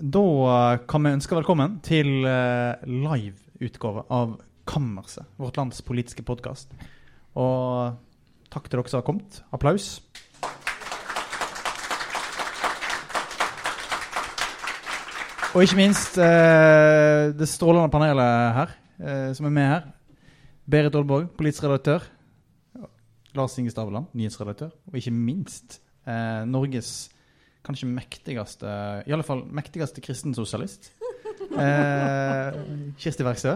da kan vi ønske velkommen til uh, live-utgave av Kammerset, vårt lands politiske podkast. Og takk til dere som har kommet. Applaus. Og ikke minst uh, det strålende panelet her, uh, som er med her. Berit Aalborg, politisk redaktør. Lars Inge Staveland, nyhetsredaktør. Og ikke minst Norges kanskje mektigste I alle fall mektigste kristensosialist. Eh, Kirsti Verksø.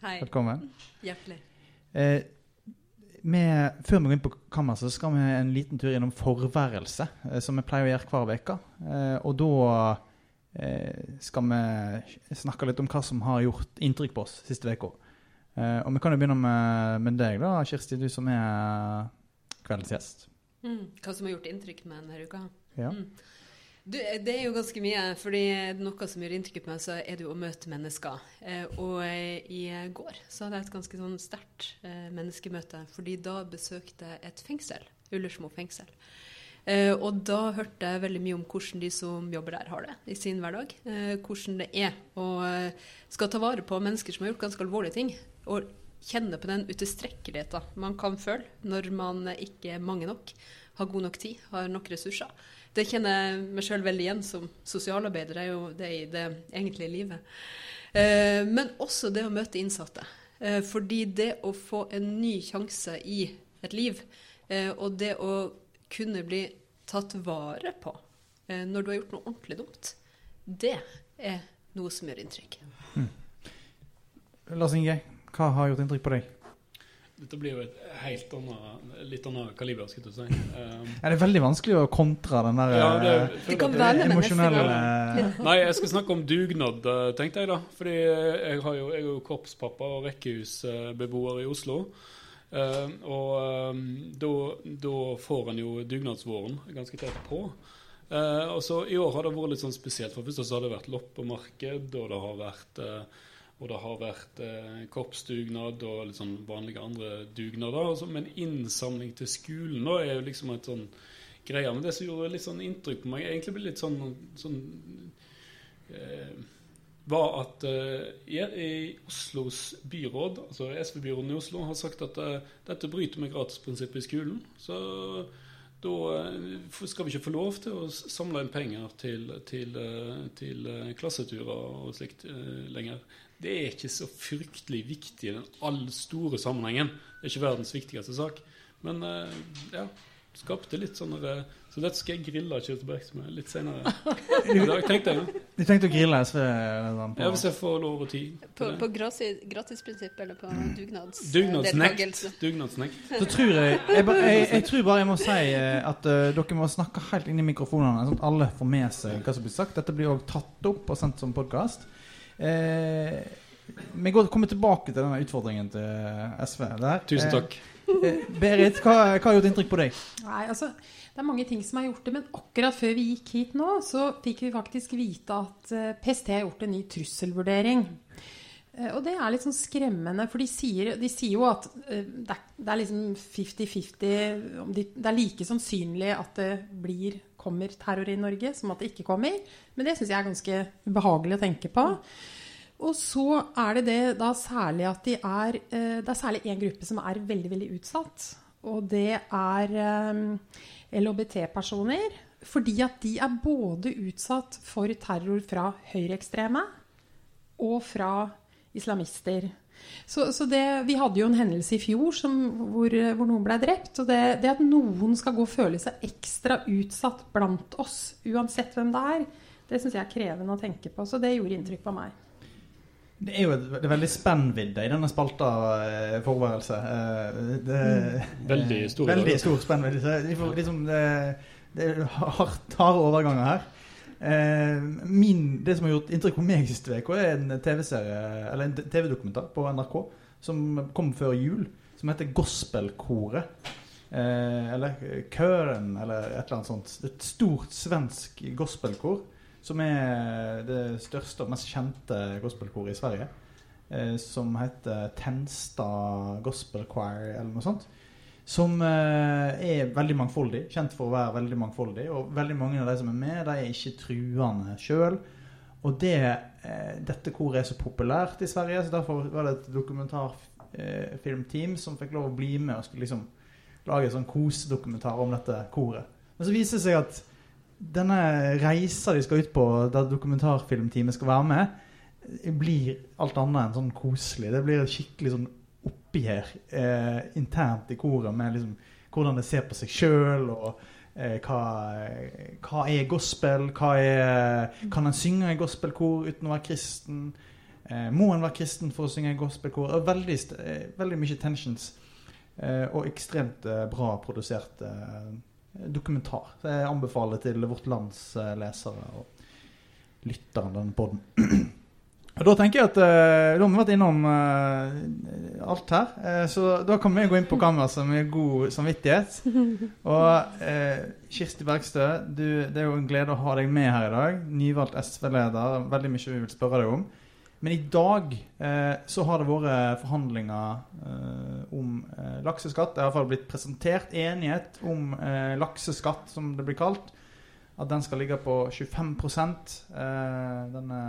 Hei. Velkommen. Hjertelig. Eh, med, før vi går inn på kammer, så skal vi en liten tur gjennom forværelse, eh, som vi pleier å gjøre hver uke. Eh, og da eh, skal vi snakke litt om hva som har gjort inntrykk på oss siste uka. Eh, og vi kan jo begynne med, med, deg, da, Kirsti, du som er kveldens gjest. Mm, hva som har gjort inntrykk med denne uka? Ja. Mm. Du, det er jo ganske mye. fordi Noe som gjør inntrykk på meg, så er det jo å møte mennesker. Eh, og eh, i går så hadde jeg et ganske sånn sterkt eh, menneskemøte. fordi da besøkte jeg et fengsel. Ullersmo fengsel. Eh, og da hørte jeg veldig mye om hvordan de som jobber der, har det i sin hverdag. Eh, hvordan det er å eh, skal ta vare på mennesker som har gjort ganske alvorlige ting. Og kjenne på den utilstrekkeligheten man kan føle når man ikke er mange nok, har god nok tid, har nok ressurser det kjenner jeg meg sjøl veldig igjen som sosialarbeider. Det er jo det i det egentlige livet. Eh, men også det å møte innsatte. Eh, fordi det å få en ny sjanse i et liv, eh, og det å kunne bli tatt vare på når du har gjort noe ordentlig dumt, det er noe som gjør inntrykk. Mm. Lars Inge, hva har gjort inntrykk på deg? Dette blir jo et helt annet, litt annet kaliber, skulle du si. Um, ja, det er veldig vanskelig å kontre den der ja, det, eh, det kan være emosjonelle Nei, jeg skal snakke om dugnad, eh, tenkte jeg da. Fordi jeg, har jo, jeg er jo korpspappa og rekkehusbeboer i Oslo. Uh, og um, da får en jo dugnadsvåren ganske tett på. Uh, og så I år har det vært litt sånn spesielt. For først så har det vært loppemarked, og det har vært uh, og det har vært eh, korpsdugnad og litt sånn vanlige andre dugnader. Altså, men innsamling til skolen da er jo liksom et sånn greie. Men det som gjorde litt sånn inntrykk på meg, egentlig ble litt sånn, sånn eh, var at eh, i Oslos byråd, altså SV-byråden i Oslo, har sagt at eh, dette bryter med gratisprinsippet i skolen. Så da eh, skal vi ikke få lov til å samle inn penger til, til, eh, til klasseturer og slikt lenger det er ikke så fryktelig viktig i den all store sammenhengen. Det er ikke verdens viktigste sak. Men uh, ja, skapte litt sånn Så dette skal jeg grille Kjell med litt senere i dag, tenkte jeg. Ja. Du tenkte å grille SV? Ja, hvis jeg får lov og tid. På, på gratisprinsipp eller på dugnads... Dugnadsnekt. Dugnadsnekt. Så tror jeg jeg, jeg jeg, tror bare jeg må si eh, at uh, dere må snakke helt inn i mikrofonene, sånn at alle får med seg hva som blir sagt. Dette blir òg tatt opp og sendt som podkast. Eh, vi går, kommer tilbake til denne utfordringen til SV. Der. Tusen takk. Eh, eh, Berit, hva, hva, har gjort inntrykk på deg? Nei, altså, Det er mange ting som har gjort det, men akkurat før vi gikk hit nå, så fikk vi faktisk vite at eh, PST har gjort en ny trusselvurdering. Og det er litt sånn skremmende, for de sier, de sier jo at det, er, det, er, liksom 50-50 det, Det er like sannsynlig at det blir kommer terror i Norge, som at det ikke kommer. Men det syns jeg er ganske ubehagelig å tenke på. Og så er det det da særlig at de er eh, Det er særlig én gruppe som er veldig, veldig utsatt. Og det er eh, LHBT-personer. Fordi at de er både utsatt for terror fra høyreekstreme og fra islamister. Så, så det, vi hadde jo en hendelse i fjor som, hvor, hvor, noen ble drept. Og det, det, at noen skal gå og føle seg ekstra utsatt blant oss, uansett hvem det er, det syns jeg er krevende å tenke på. Så det gjorde inntrykk på meg. Det er jo et, det er veldig spennvidde i denne spalta eh, forværelse. Eh, mm. veldig stor. Veldig stor spennvidde. Liksom, det, det er harde overganger her. Eh, min, det som har gjort inntrykk på meg siste uke, er en TV-serie Eller en TV-dokumentar på NRK som kom før jul, som heter Gospelkoret. Eh, eller Køren, eller et eller annet sånt. Et stort svensk gospelkor som er det største og mest kjente gospelkoret i Sverige. Eh, som heter Tenstad Gospel Choir, eller noe sånt. Som eh, er veldig mangfoldig, kjent for å være veldig mangfoldig. Og veldig mange av de som er med, de er ikke truende sjøl. Og det, eh, dette koret er så populært i Sverige, så derfor var det et dokumentarfilmteam som fikk lov å bli med og skulle liksom lage en sånn kosedokumentar om dette koret. Men så viser det seg at denne reisa de skal ut på, der dokumentarfilmteamet skal være med, blir alt annet enn sånn koselig. Det blir skikkelig sånn oppgjør eh, internt i koret med liksom, hvordan det ser på seg sjøl, og eh, hva, hva, er gospel? Hva er, kan en synge i gospelkor uten å være kristen? Eh, må en være kristen for å synge i gospelkor? Veldig, eh, veldig mye tensions. Og ekstremt bra produsert dokumentar. Så jeg anbefaler til Vårt Lands lesere og lytteren denne poden. Og Da tenker jeg at uh, da har vi vært innom uh, alt her. Uh, så da kan vi gå inn på kammerset med god samvittighet. Og Kirsti Bergstø, du, det er jo en glede å ha deg med her i dag. Nyvalgt SV-leder. Veldig mye vi vil spørre deg om. Men i dag så har det vært forhandlinger om lakseskatt. Det har iallfall blitt presentert enighet om lakseskatt, som det blir kalt. At den skal ligge på 25 denne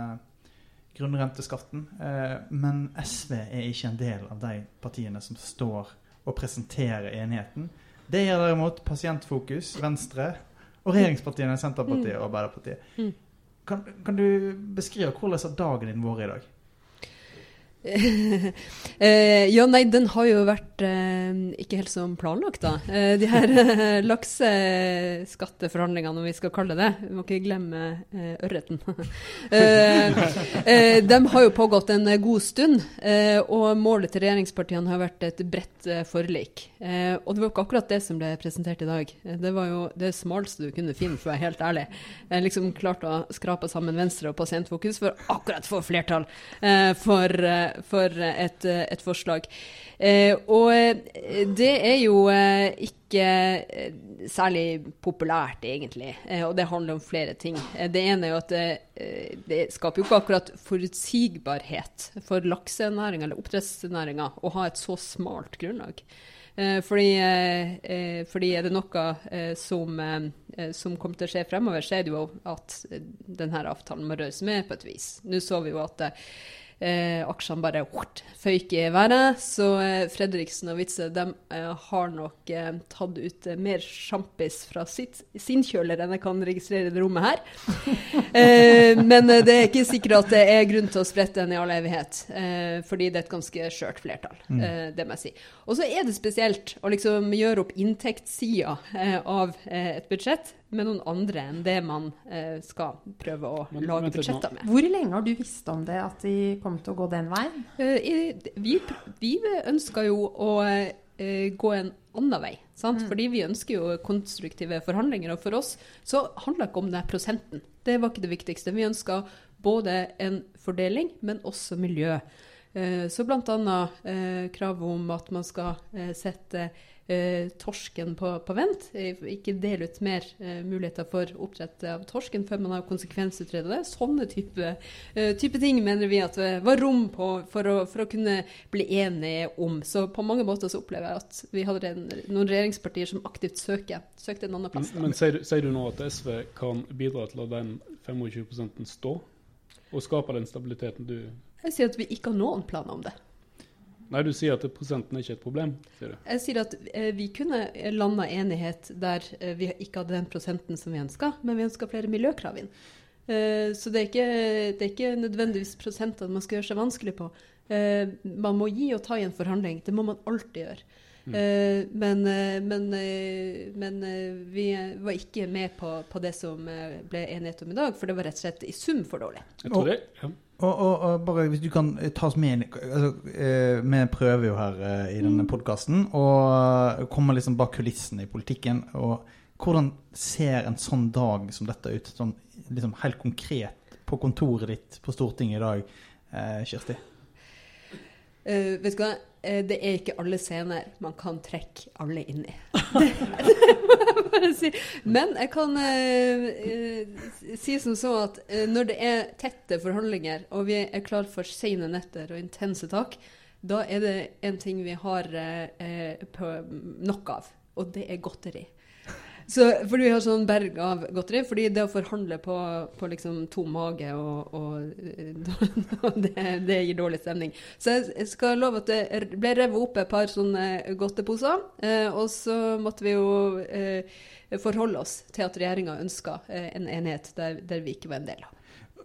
grunnrenteskatten. Eh, men SV er ikke en del av de partiene som står og presenterer enigheten. Det gjør derimot Pasientfokus, Venstre og regjeringspartiene Senterpartiet og Arbeiderpartiet. Mm. Kan, kan, du beskrive hvordan har dagen din vært i dag? eh, ja, nei, den har jo vært eh, ikke helt som planlagt, da. Eh, de her eh, lakseskatteforhandlingene, om vi skal kalle det. Vi må ikke glemme eh, ørreten. Eh, de har jo pågått en god stund, og målet til regjeringspartiene har vært et bredt forlik. og det var ikke akkurat det som ble presentert i dag. Det var jo det smaleste du kunne finne, for å være helt ærlig. Jeg liksom klarte å skrape sammen Venstre og Pasientfokus for akkurat få flertall for for et, et forslag. Eh, og det er jo eh, ikke særlig populært, egentlig. Eh, og det handler om flere ting. Det ene er jo at det, det skaper jo ikke akkurat forutsigbarhet for laksenæringa eller oppdrettsnæringa å ha et så smalt grunnlag. Fordi, fordi, er det noe som, som, kommer til å skje fremover, så er det jo at denne avtalen må røres med på et vis. Nå så vi jo at eh, aksjene bare wort, føyk i været. Så eh, Fredriksen og Witzøe de eh, har nok eh, tatt ut eh, mer sjampis fra sitt, sin kjøler enn jeg kan registrere i det rommet her. Eh, men det er ikke sikkert at det er grunn til å sprette den i all evighet, fordi det er et ganske skjørt flertall. Mm. det må jeg si. Og så er det spesielt å liksom gjøre opp inntektssida av et budsjett med noen andre enn det man eh, skal prøve å men, lage budsjetter med. Hvor lenge har du visst om det, at de kom til å gå den veien? Eh, vi, vi ønska jo å eh, gå en annen vei. Mm. Fordi vi ønsker jo konstruktive forhandlinger. Og for oss så handler det ikke om den prosenten. Det var ikke det viktigste. Vi ønska både en fordeling, men også miljø. Eh, så bl.a. Krav om at man skal sette torsken på, på, vent. Ikke dele ut mer eh, muligheter for oppdrett av torsken før man har konsekvensutredet det. Sånne type, eh, type, ting mener vi at det var rom på for å, for å, kunne bli enige om. Så på mange måter så opplever jeg at vi hadde en, noen regjeringspartier som aktivt søker, søkte en annen plass. Men, men sier, sier, du nå at SV kan bidra til at den 25 stå, og skape den stabiliteten du Jeg sier at vi ikke har noen planer om det. Nei, du sier at prosenten er ikke et problem? sier du. Jeg sier at eh, vi kunne landa enighet der eh, vi ikke hadde den prosenten som vi ønska, men vi ønska flere miljøkrav inn. Eh, så det er, ikke, det er, ikke, nødvendigvis prosentene man skal gjøre seg vanskelig på. Eh, man må gi og ta i en forhandling. Det må man alltid gjøre. Mm. Eh, men, eh, men, men, vi var ikke med på, på, det som ble enighet om i dag, for det var rett og slett i sum for dårlig. Jeg tror det, ja. Og, og, og, bare hvis du kan ta oss med altså, eh, Vi prøver jo her eh, i denne mm. podkasten å komme liksom bak kulissene i politikken. Og hvordan ser en sånn dag som dette ut, sånn liksom helt konkret på kontoret ditt på Stortinget i dag, eh, Kirsti? Uh, vet du hva? Uh, det er ikke alle scener man kan trekke alle inn i. det, må jeg bare si. Men jeg kan uh, si som så at når det er tette forhandlinger, og vi er klar for sene netter og intense tak, da er det en ting vi har på nok av, og det er godteri. Så, fordi vi har sånn berg av godteri. fordi det å forhandle på, på liksom tom mage og, og det, det, gir dårlig stemning. Så jeg skal love at det ble revet opp et par sånne godteposer. Eh, og så måtte vi jo eh, forholde oss til at regjeringa ønska eh, en enighet der, der vi ikke var en del av.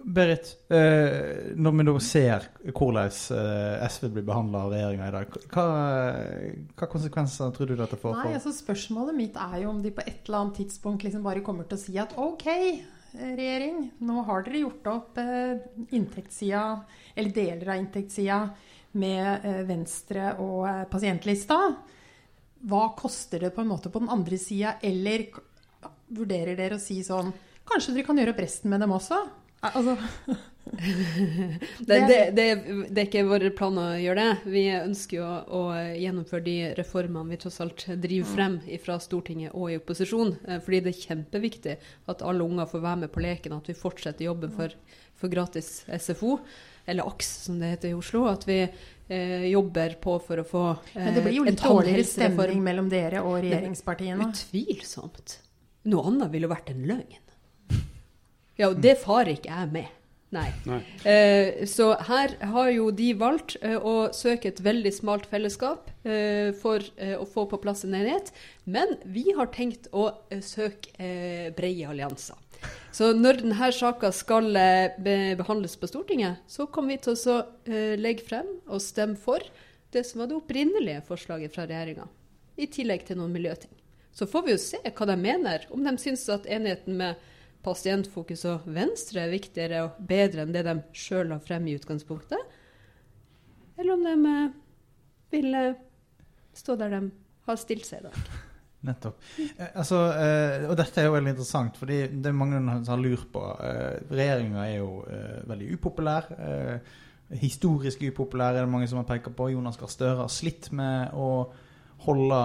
Berit, eh, når vi nå ser hvordan eh, SV blir behandla av regjeringa i dag, hva, hva, konsekvenser tror du dette får? Nei, altså Spørsmålet mitt er jo om de på et eller annet tidspunkt liksom bare kommer til å si at OK, regjering, nå har dere gjort opp eh, inntektssida, eller deler av inntektssida, med Venstre og pasientlista. Hva koster det på en måte på den andre sida, eller vurderer dere å si sånn Kanskje dere kan gjøre opp resten med dem også? Altså det, det, det, det, er ikke vår plan å gjøre det. Vi ønsker jo å, å gjennomføre de reformene vi tross alt driver mm. frem fra Stortinget og i opposisjon. Eh, fordi det er kjempeviktig at alle unger får være med på leken, at vi fortsetter jobben for, for gratis SFO. Eller AKS, som det heter i Oslo. At vi eh, jobber på for å få eh, Men det blir jo litt dårligere stemning mellom dere og regjeringspartiene? Utvilsomt. Noe annet ville vært en løgn. Ja, og det farer ikke jeg med. Nei. Nei. Eh, så her har jo de valgt eh, å søke et veldig smalt fellesskap eh, for eh, å få på plass en enighet. Men vi har tenkt å eh, søke eh, brede allianser. Så når denne saka skal be behandles på Stortinget, så kommer vi til å legge frem og stemme for det som var det opprinnelige forslaget fra regjeringa. I tillegg til noen miljøting. Så får vi jo se hva de mener. Om de syns at enigheten med pasientfokus og Venstre er viktigere og bedre enn det de sjøl la frem i utgangspunktet? Eller om de eh, vil stå der de har stilt seg i dag. Nettopp. Eh, altså, eh, og dette er jo veldig interessant, fordi det er mange som har lurt på. Regjeringa er jo veldig upopulær. Historisk upopulær er det mange som har pekt på. Jonas Gahr Støre har slitt med å holde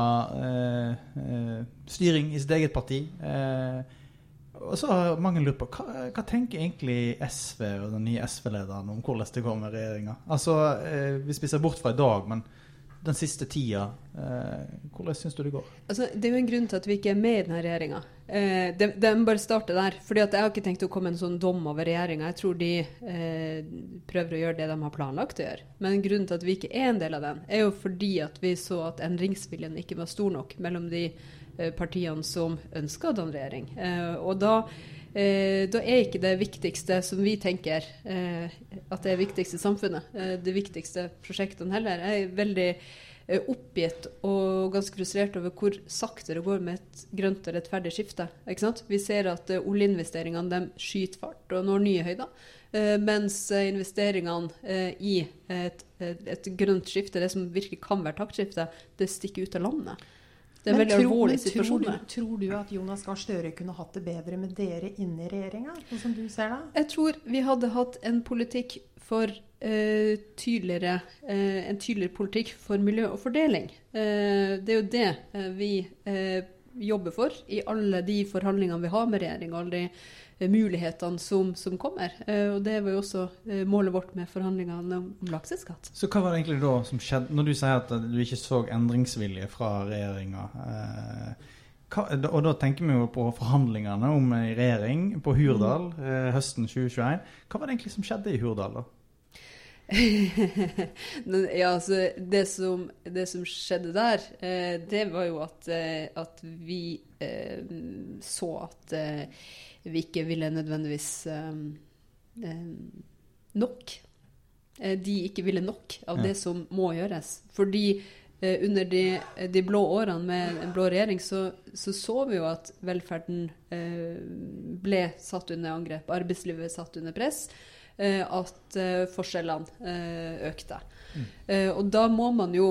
styring i sitt eget parti. Eh, og så har mange lurt på hva, hva tenker egentlig SV og den nye SV-lederen om hvordan det går med regjeringa? Altså, eh, vi spiser bort fra i dag, men den siste tida, eh, hvordan syns du det går? Altså, det er jo en grunn til at vi ikke er med i denne regjeringa. Eh, de, de bare starter der. fordi Jeg har ikke tenkt å komme en sånn dom over regjeringa. Jeg tror de eh, prøver å gjøre det de har planlagt å gjøre. Men grunnen til at vi ikke er en del av den, er jo fordi at vi så at endringsviljen ikke var stor nok mellom de partiene som ønsker å danne regjering. Eh, og da, eh, da, er ikke det viktigste som vi tenker at det er viktigste samfunnet, det viktigste prosjektene heller. Jeg er veldig oppgitt og ganske frustrert over hvor sakte det går med et grønt og rettferdig skifte. Vi ser at oljeinvesteringene skyter fart og når nye høyder. mens investeringene i et, et, grønt skifte, det som virkelig kan være taktskifte, det stikker ut av landet. Det er en veldig alvorlig situasjon. Tror du, tror du at Jonas Gahr Støre kunne hatt det bedre med dere inne i regjeringa? Sånn som du ser det? Jeg tror vi hadde hatt en politikk for uh, tydeligere uh, En tydeligere politikk for miljø og fordeling. Uh, det er jo det vi jobber for i alle de forhandlingene vi har med regjeringa. Alle de mulighetene som, som kommer. Eh, og Det var jo også eh, målet vårt med forhandlingene om, om lakseskatt. Så hva var det egentlig da som skjedde, når du sier at du ikke så endringsvilje fra regjeringa? og da tenker vi jo på forhandlingene om regjering på Hurdal mm. høsten 2021. Hva var det egentlig som skjedde i Hurdal da? ja, altså det som, det som skjedde der, eh, det var jo at, eh, at vi eh, så at vi ikke ville nødvendigvis um, um, nok. Eh, de ikke ville nok av det som må gjøres. Fordi uh, under de, de, blå årene med en blå regjering så, så, så vi jo at velferden eh, ble satt under angrep. Arbeidslivet satt under press. Eh, at forskjellene økte. Mm. og da må man jo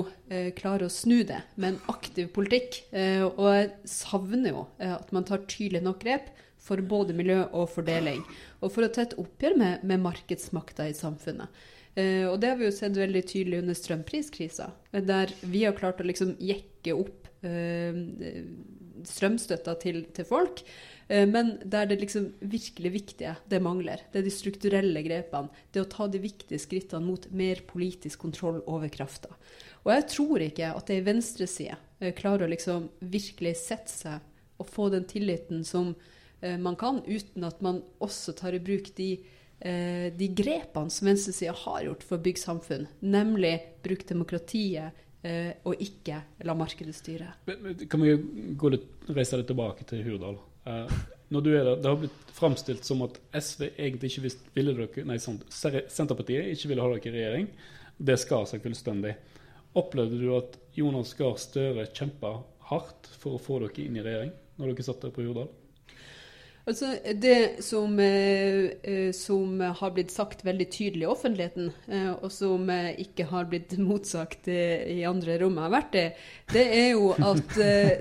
klare å snu det med en aktiv politikk. og jeg savner jo at man tar tydelig nok grep for både miljø og fordeling. Og for å ta et oppgjør med, med markedsmakta i samfunnet. Eh, og det har vi jo sett veldig tydelig under strømpriskrisa, der vi har klart å liksom jekke opp eh, strømstøtta til, til folk. Eh, men der det liksom virkelig viktige, det mangler. Det er de strukturelle grepene. Det å ta de viktige skrittene mot mer politisk kontroll over krafta. Og jeg tror ikke at ei venstreside eh, klarer å liksom virkelig sette seg og få den tilliten som man kan, uten at man også tar i bruk de, eh, de grepene som venstresida har gjort for å bygge samfunn, nemlig bruk demokratiet eh, og ikke la markedet styre. Kan vi gå litt, reise litt tilbake til Hurdal? Eh, når du er der, Det har blitt framstilt som at SV egentlig ikke ville dere, nei, sånn, Senterpartiet ikke ville ha dere i regjering. Det skar seg fullstendig. Opplevde du at Jonas Gahr Støre kjempa hardt for å få dere inn i regjering når dere satt der på Hurdal? Altså, Det som, eh, eh, som har blitt sagt veldig tydelig i offentligheten, eh, og som ikke har blitt motsagt i andre rom jeg har vært i, det er jo at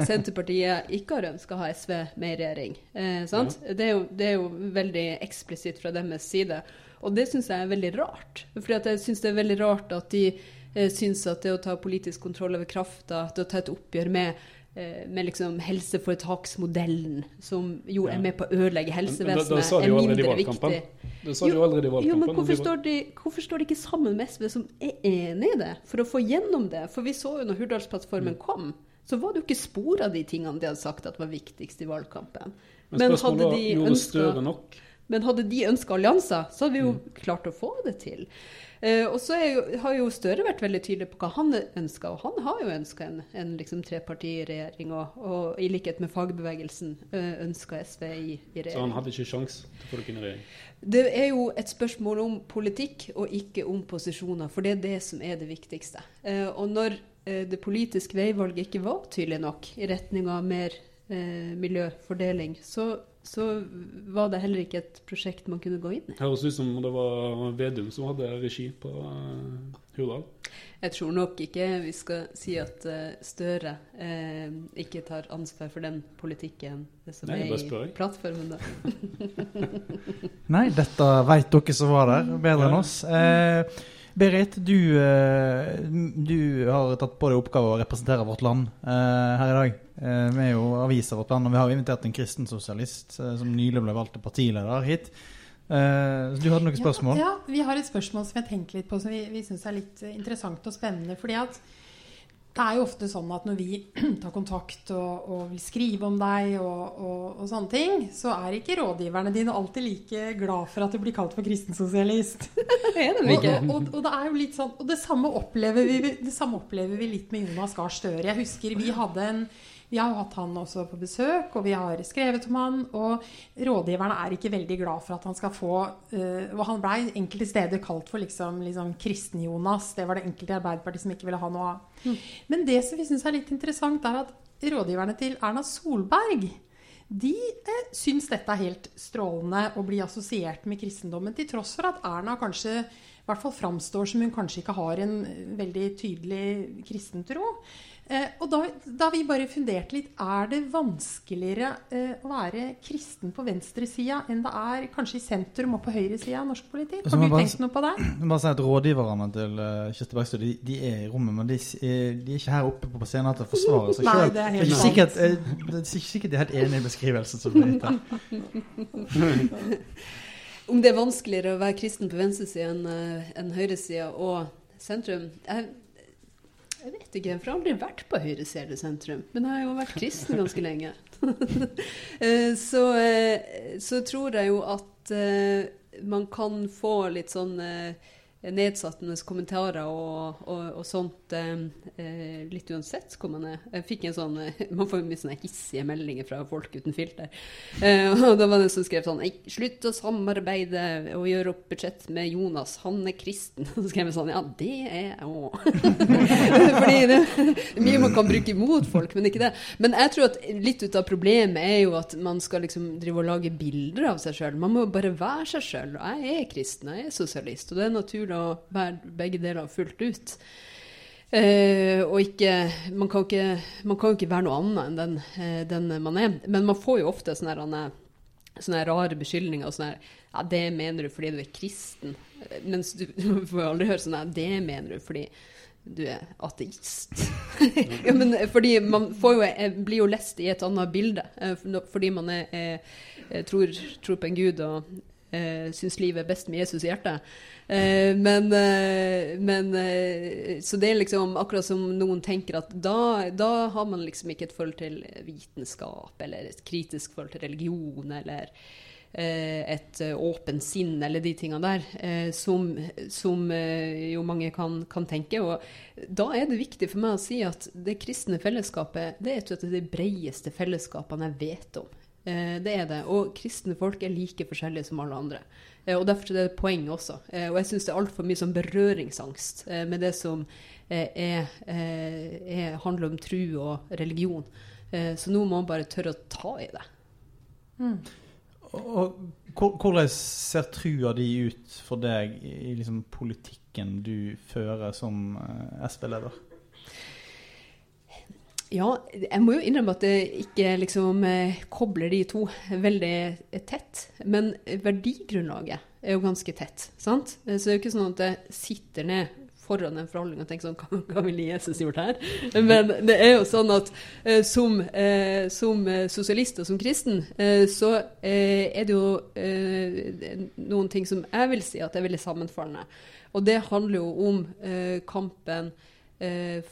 Senterpartiet ikke har ønska å ha SV med i regjering. Eh, sant? Det, er jo, det er jo veldig eksplisitt fra deres side. Og det syns jeg er veldig rart. Fordi jeg syns det er veldig rart at de syns at det å ta politisk kontroll over krafta, det å ta et oppgjør med med liksom helseforetaksmodellen, som jo er med på å ødelegge helsevesenet, da- da er mindre viktig. Det sa de jo allerede i valgkampen. Jo, men hvorfor står, de, hvorfor står de ikke sammen med SV, som er enig i det, for å få gjennom det? For vi så jo når Mm. Hurdalsplattformen kom, så var det jo ikke spor av de tingene de hadde sagt at var viktigst i valgkampen. Men hadde de ønska Men hadde de ønska allianser, så hadde vi jo Mm. klart å få det til. Eh, og så har jo Støre vært veldig tydelig på hva han ønska, og han har jo ønska en, en liksom trepartiregjering, og, og i likhet med fagbevegelsen uh, ønska SV i, i Så han hadde ikke sjans til å få dere inn i regjering? Det er jo et spørsmål om politikk og ikke om posisjoner, for det er det som er det viktigste. Eh, og når eh, det politiske veivalget ikke var tydelig nok i retning av mer eh, miljøfordeling, så, så var det heller ikke et prosjekt man kunne gå inn i. Høres ut som det var Vedum som hadde regi på uh, Hurdal. Jeg tror nok ikke vi skal si at eh, Støre eh, ikke tar ansvar for den politikken som Nei, er i plattformen. da. Nei, dette veit dere som var der, bedre enn oss. Eh, Berit, du, eh, du har tatt på deg oppgave å representere vårt land eh, her i dag. Eh, vi er jo avisa Vårt Land, og vi har invitert en kristen sosialist som nylig ble valgt til partileder hit. Så du hadde noen spørsmål? Ja, ja, vi har et spørsmål som jeg tenker litt på, som vi, vi syns er litt interessant og spennende. fordi at det er jo ofte sånn at når vi tar kontakt og, og vil skrive om deg og, og, og sånne ting, så er ikke rådgiverne dine alltid like glad for at du blir kalt for kristensosialist. er de ikke? og det er jo litt sånn Og det samme opplever vi, det samme opplever vi litt med Jonas Gahr Støre. Jeg husker vi hadde en vi har hatt han også på besøk, og vi har skrevet om han. Og rådgiverne er ikke veldig glad for at han skal få eh, Og han blei enkelte steder kalt for liksom, liksom Kristen-Jonas. Det var det enkelte i Arbeiderpartiet som ikke ville ha noe av. Men det som vi syns er litt interessant, er at rådgiverne til Erna Solberg de eh, syns dette er helt strålende å bli assosiert med kristendommen, til tross for at Erna kanskje i hvert fall framstår som hun kanskje ikke har en eh, veldig tydelig kristentro. Eh, og da, da vi bare funderte litt, er det vanskeligere eh, å være kristen på venstresida enn det er kanskje i sentrum og på høyresida av norsk politikk? Har du bare- tenkt noe på det? Bare si at Rådgiverne til uh, Kirsti Bergstø de, de er i rommet, men de, er, de er ikke her oppe på scenen til å forsvare seg sjøl. det er ikke sikkert, eh, det er ikke sikkert de er helt enig i beskrivelsen som ble gitt her. Om det er vanskeligere å være kristen på venstresida enn uh, enn høyresida og sentrum jeg, jeg vet ikke, for jeg har aldri vært på høyresida eller sentrum. Men jeg har jo vært kristen ganske lenge. Eh, så, eh, så tror jeg jo at eh, man kan få litt sånn nedsattende kommentarer og, og, og sånt eh, eh, litt uansett hvor man er. Jeg fikk en sånn eh, Man får mye sånne hissige meldinger fra folk uten filter. Eh, og da var det en som skrev sånn Slutt å samarbeide og gjøre opp budsjett med Jonas, han er kristen. Så skrev jeg sånn Ja, det er jeg òg. Fordi det er mye man kan bruke imot folk, men ikke det. Men jeg tror at litt ut av problemet er jo at man skal liksom drive og lage bilder av seg sjøl. Man må bare være seg sjøl. Og jeg er kristen, jeg er sosialist, og det er naturlig å være begge deler fullt ut. Eh, og ikke man, kan ikke man kan ikke være noe annet enn den, eh, den man er. Men man får jo ofte sånne, her, sånne, rare beskyldninger. Sånne ja, 'Det mener du fordi du er kristen.' Eh, Mens du, du får aldri høre sånn 'Det mener du fordi du er ateist'. ja, men fordi man jo, eh, blir jo lest i et annet bilde. eh, Fordi man er, er, tror, tror på en gud og eh, syns livet er best med Jesus i hjertet. Eh, men, eh, men eh, Så det er liksom akkurat som noen tenker at da, da har man liksom ikke et forhold til vitenskap, eller et kritisk forhold til religion, eller eh, et eh, åpent sinn, eller de tingene der, som, som jo mange kan, kan tenke. Og da er det viktig for meg å si at det kristne fellesskapet det er et av de bredeste fellesskapene jeg vet om. Eh, det er det. Og kristne folk er like forskjellige som alle andre. Eh, og derfor er det et poeng også. Eh, og jeg syns det er altfor mye sånn berøringsangst eh, med det som eh, er, eh, er, handler om tro og religion. så nå må man bare tørre å ta i det. Mm. Og hvor- hvordan ser trua di ut for deg i i liksom politikken du fører som SV-leder? Ja, jeg må jo innrømme at det ikke liksom eh, kobler de to veldig tett. Men verdigrunnlaget er jo ganske tett, sant? Eh, Så det er jo ikke sånn at jeg sitter ned foran en forhandling og tenker sånn Hva, hva ville Jesus gjort her? Men det er jo sånn at eh, som, som sosialist og som kristen, så er det jo noen ting som jeg vil si at er veldig sammenfallende. Og det handler jo om kampen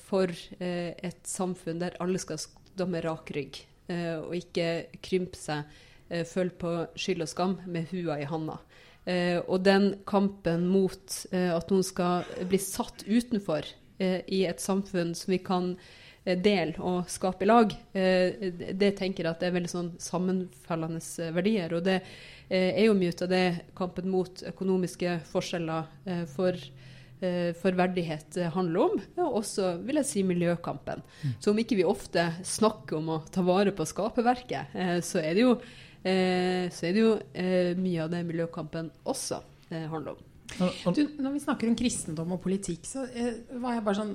for eh, et samfunn der alle skal stå med rak rygg, eh, og ikke krympe seg, eh, føle på skyld og skam med hua i handa. Eh, og den kampen mot eh, at noen skal bli satt utenfor eh, i et samfunn som vi kan eh, dele og skape i lag, eh, det- tenker jeg at det er veldig sånn sammenfallende eh, verdier. Og det eh, er jo mye av det kampen mot økonomiske forskjeller eh, for eh, for verdighet eh, handler om, og også vil jeg si miljøkampen. Så om ikke vi ofte snakker om å ta vare på skaperverket, eh, så er det jo, eh, så er det jo eh, mye av det miljøkampen også eh, handler om. Du, når vi snakker om kristendom og politikk, så eh, var jeg bare sånn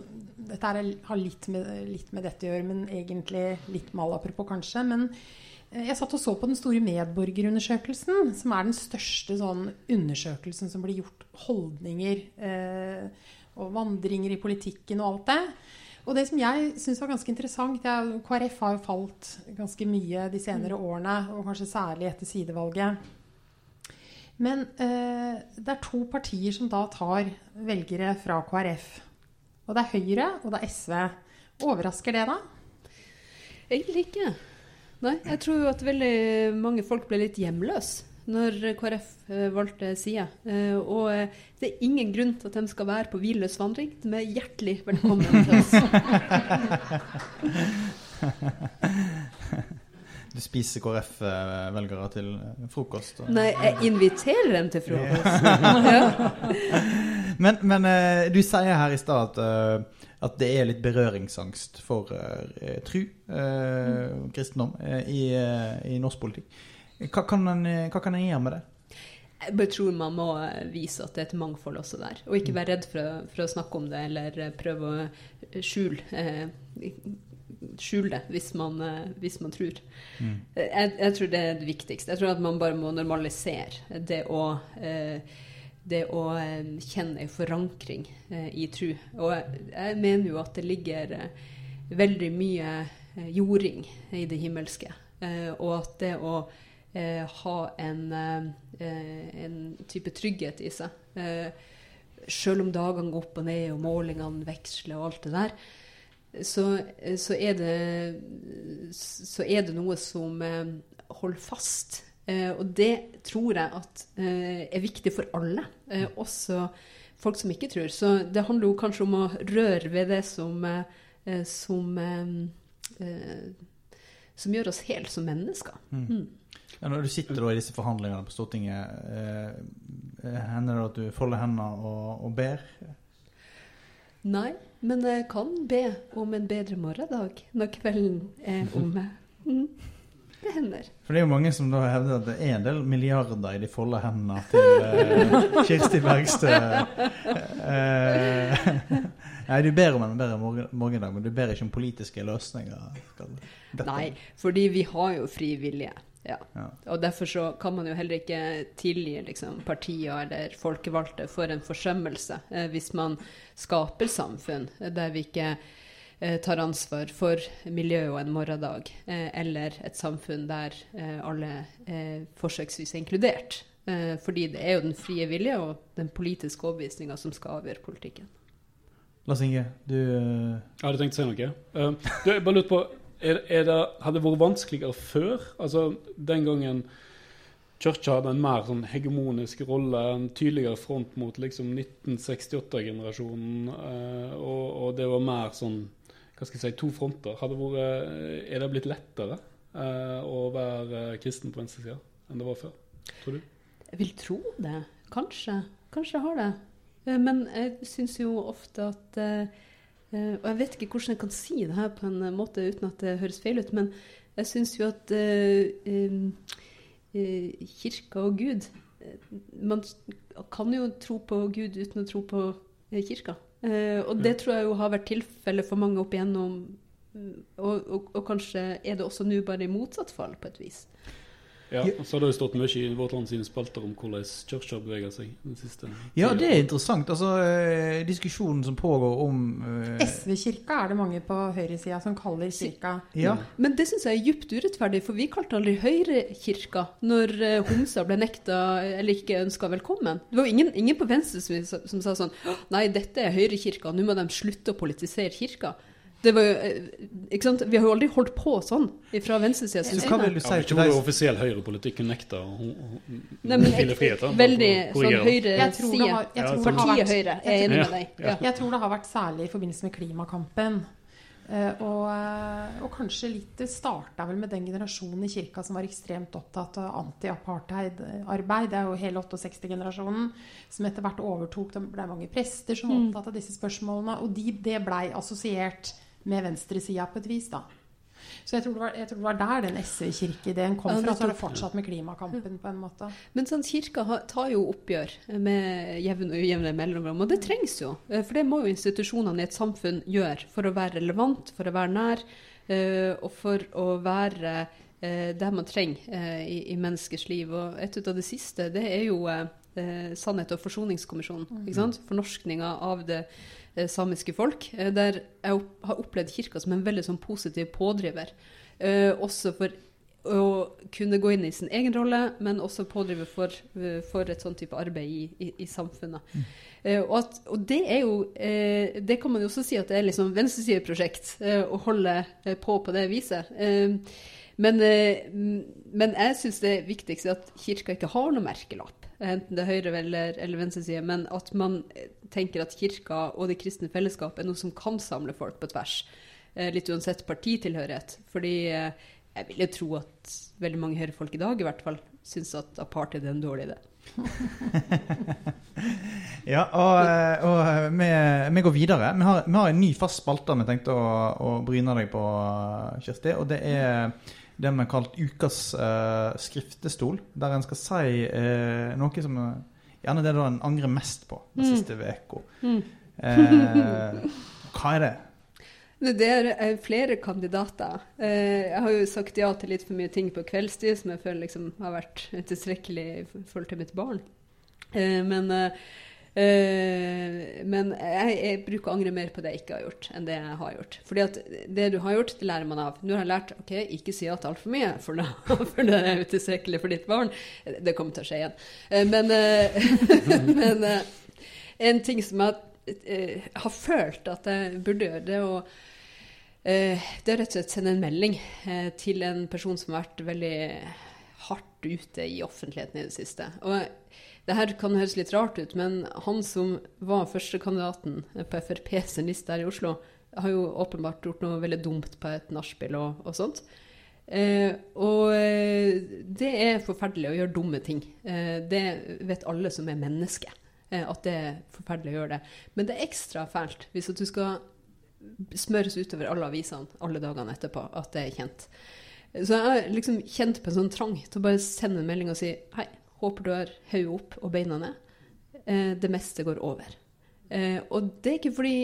Dette er, har litt med, litt med dette å gjøre, men egentlig litt malapropos, kanskje. Men eh, jeg satt og så på den store medborgerundersøkelsen, som er den største sånn undersøkelsen som blir gjort holdninger eh, og vandringer i politikken og alt det. Og det som jeg syns var ganske interessant jeg, KrF har jo falt ganske mye de senere årene, og kanskje særlig etter sidevalget. Men eh, det er to partier som da tar velgere fra KrF. Og det er Høyre, og det er SV. Overrasker det, da? Egentlig ikke. Nei, jeg tror jo at veldig mange folk ble litt hjemløse når KrF eh, valgte side. Eh, og eh, det er ingen grunn til at de skal være på hvilløs vandring. De er hjertelig velkommen til oss. du spiser KrF-velgere til frokost? Og... Nei, jeg inviterer dem til frokost. Ja. Men, men eh, du sier her i stad at, eh, at det er litt berøringsangst for uh, tru, uh, kristendom, uh, i, eh, i norsk politikk. Hva kan, en, eh, hva kan en gjøre med det? Jeg bare tror man må eh, vise at det er et mangfold også der. Og ikke være redd for å, for å snakke om det, eller eh, prøve å skjule eh, skjule det hvis man, eh, hvis man tror. Mm. Jeg, jeg tror det er det viktigste. Jeg tror at man bare må normalisere det å, eh, det å eh, kjenne en forankring i tro. Og jeg, mener jo at det ligger veldig mye jording i det himmelske. Og at det å ha en, en type trygghet i seg Selv om dagene går opp og ned og målingene veksler og alt det der, så, så, er, det, så er det noe som eh, holder fast. Eh, og det tror jeg at eh, er viktig for alle, også folk som ikke tror. Så det handler jo kanskje om å røre ved det som, som, som gjør oss helt som mennesker. Mm. Ja, når du sitter da i disse forhandlingene på Stortinget, eh, hender det at du folder hendene og, og ber? Nei, men jeg kan be om en bedre morgendag når kvelden er omme. Mm. Det hender. For det er jo mange som da hevder at det er en del milliarder i de folde hendene til eh, Kirsti Bergstø. Eh, nei, du ber om en bedre morgendag, men du ber ikke om politiske løsninger. Dette- Nei, fordi vi har jo fri vilje. Ja. Ja. Og derfor så kan man jo heller ikke tilgi liksom, partier eller folkevalgte for en forsømmelse eh, hvis man skaper samfunn der vi ikke eh, tar ansvar for miljøet og en morgendag, eh, eller et samfunn der eh, alle eh, forsøksvis er inkludert. Eh, fordi det er jo den frie vilje og den politiske overbevisninga som skal avgjøre politikken. Lars Inge, du eh, Jeg hadde tenkt å si noe. Um, du, jeg bare lurte på, er, er det, Hadde det vært vanskeligere før? Altså den gangen Kirka hadde en mer sånn hegemonisk rolle, en tydeligere front mot liksom 1968-generasjonen, uh, og, og, det var mer sånn hva skal jeg si, to fronter. Hadde vært, er det blitt lettere uh, å være kristen på venstresida enn det var før? Tror du? Jeg vil tro det. Kanskje. Kanskje har det. Eh, men jeg syns jo ofte at eh, eh, Og jeg vet ikke hvordan jeg kan si det her på en måte uten at det høres feil ut, men jeg syns jo at kirka og Gud Man kan jo tro på Gud uten å tro på kirka. Og det tror jeg jo har vært tilfellet for mange opp igjennom. Og, og, og kanskje er det også nå bare i motsatt fall, på et vis. Ja, og så har det jo stått mye i Vårt Land sine spalter om hvordan kirka beveger seg. den siste Ja, det er interessant. Altså, eh, Diskusjonen som pågår om uh... SV-kirka er det mange på høyresida som kaller kirka. Ja. Men det syns jeg er djupt urettferdig, for vi kalte aldri Høyrekirka når uh, homser ble nekta eller ikke ønska velkommen. Det var ingen, ingen på venstre som, som sa sånn Nei, dette er Høyrekirka, nå må de slutte å politisere kirka. Det var jo, eh, ikke sant? Vi har jo aldri holdt på sånn fra venstresida. Så hva vil du si til deg? offisiell høyrepolitikk nekter homofile Veldig sånn høyreside. Partiet Høyre er enig med deg. Ja. Jeg tror det har vært særlig i forbindelse med klimakampen. Uh, og, uh, og, kanskje litt Det starta vel med den generasjonen i kirka som var ekstremt opptatt av anti-apartheid-arbeid. Det er jo hele 68-generasjonen som etter hvert overtok. Det ble mange prester som var mm. opptatt av disse spørsmålene. Og de, det blei assosiert med venstresida på et vis. da. Så jeg tror, det var, jeg tror det var der den SV-kirkeideen kom fra. Så har det fortsatt med klimakampen på en måte. Men sånn, kirka tar jo oppgjør med jevne og ujevne mellomrom, og det trengs jo. Eh, for det må jo institusjonene i et samfunn gjøre for å være relevant, for å være nær, eh, og for å være eh, der man trenger i, menneskers liv. Og et av det siste, det er jo Sannhet og forsoningskommisjonen. Mm. Fornorskninga av det Eh, samiske folk. Eh, der jeg har opplevd kirka som en veldig sånn positiv pådriver. Eh, også for å kunne gå inn i sin egen rolle, men også pådrive for, for et sånn type arbeid i, i, i samfunnet. Mm. Eh, og, at, og, det er jo eh, Det kan man jo også si at det er liksom venstresideprosjekt eh, å holde på på det viset. men, men jeg syns det viktigste er at kirka ikke har noe merkelapp enten det er høyre- eller, eller venstreside, men at man tenker at kirka og det kristne fellesskapet er noe som kan samle folk på tvers. Eh, litt uansett partitilhørighet. Fordi eh, jeg vil jo tro at veldig mange høyrefolk i dag i hvert fall syns at apartheid er en dårlig idé. ja, og, eh, og vi, vi, går videre. Vi har, vi har, en ny fast spalte vi tenkte å, å bryne deg på, Kjersti. Og det er det vi har kalt ukas eh, skriftestol, der en skal si eh, noe som Gjerne det en angrer mest på den mm. siste uka. Mm. Uh, hva er det? Det er flere kandidater. Jeg har jo sagt ja til litt for mye ting på kveldstid som jeg føler liksom har vært tilstrekkelig i forhold til mitt barn. Men Uh, men jeg, jeg, bruker å angre mer på det jeg ikke har gjort, enn det jeg har gjort. Fordi at det du har gjort, det lærer man av. Nå har jeg lært ok, ikke si ja til altfor mye, for, da, for det er utilstrekkelig for ditt barn. Det kommer til å skje igjen. Uh, men, uh, men en ting som jeg har følt at jeg burde gjøre, det er å det er rett og slett sende en melding til en person som har vært veldig hardt ute i offentligheten i det siste. Og det her kan høres litt rart ut, men han som var førstekandidaten på Frp sin liste her i Oslo, har jo åpenbart gjort noe veldig dumt på et nachspiel og, og, sånt. Eh, og eh, det er forferdelig å gjøre dumme ting. Eh, det vet alle som er mennesker, eh, at det er forferdelig å gjøre det. Men det er ekstra fælt hvis du skal smøres utover alle avisene alle dagene etterpå at det er kjent. Så jeg har liksom kjent på en sånn trang til å bare sende en melding og si hei, Håper du har hodet opp og beina ned. Eh, det meste går over. Eh, og det er ikke fordi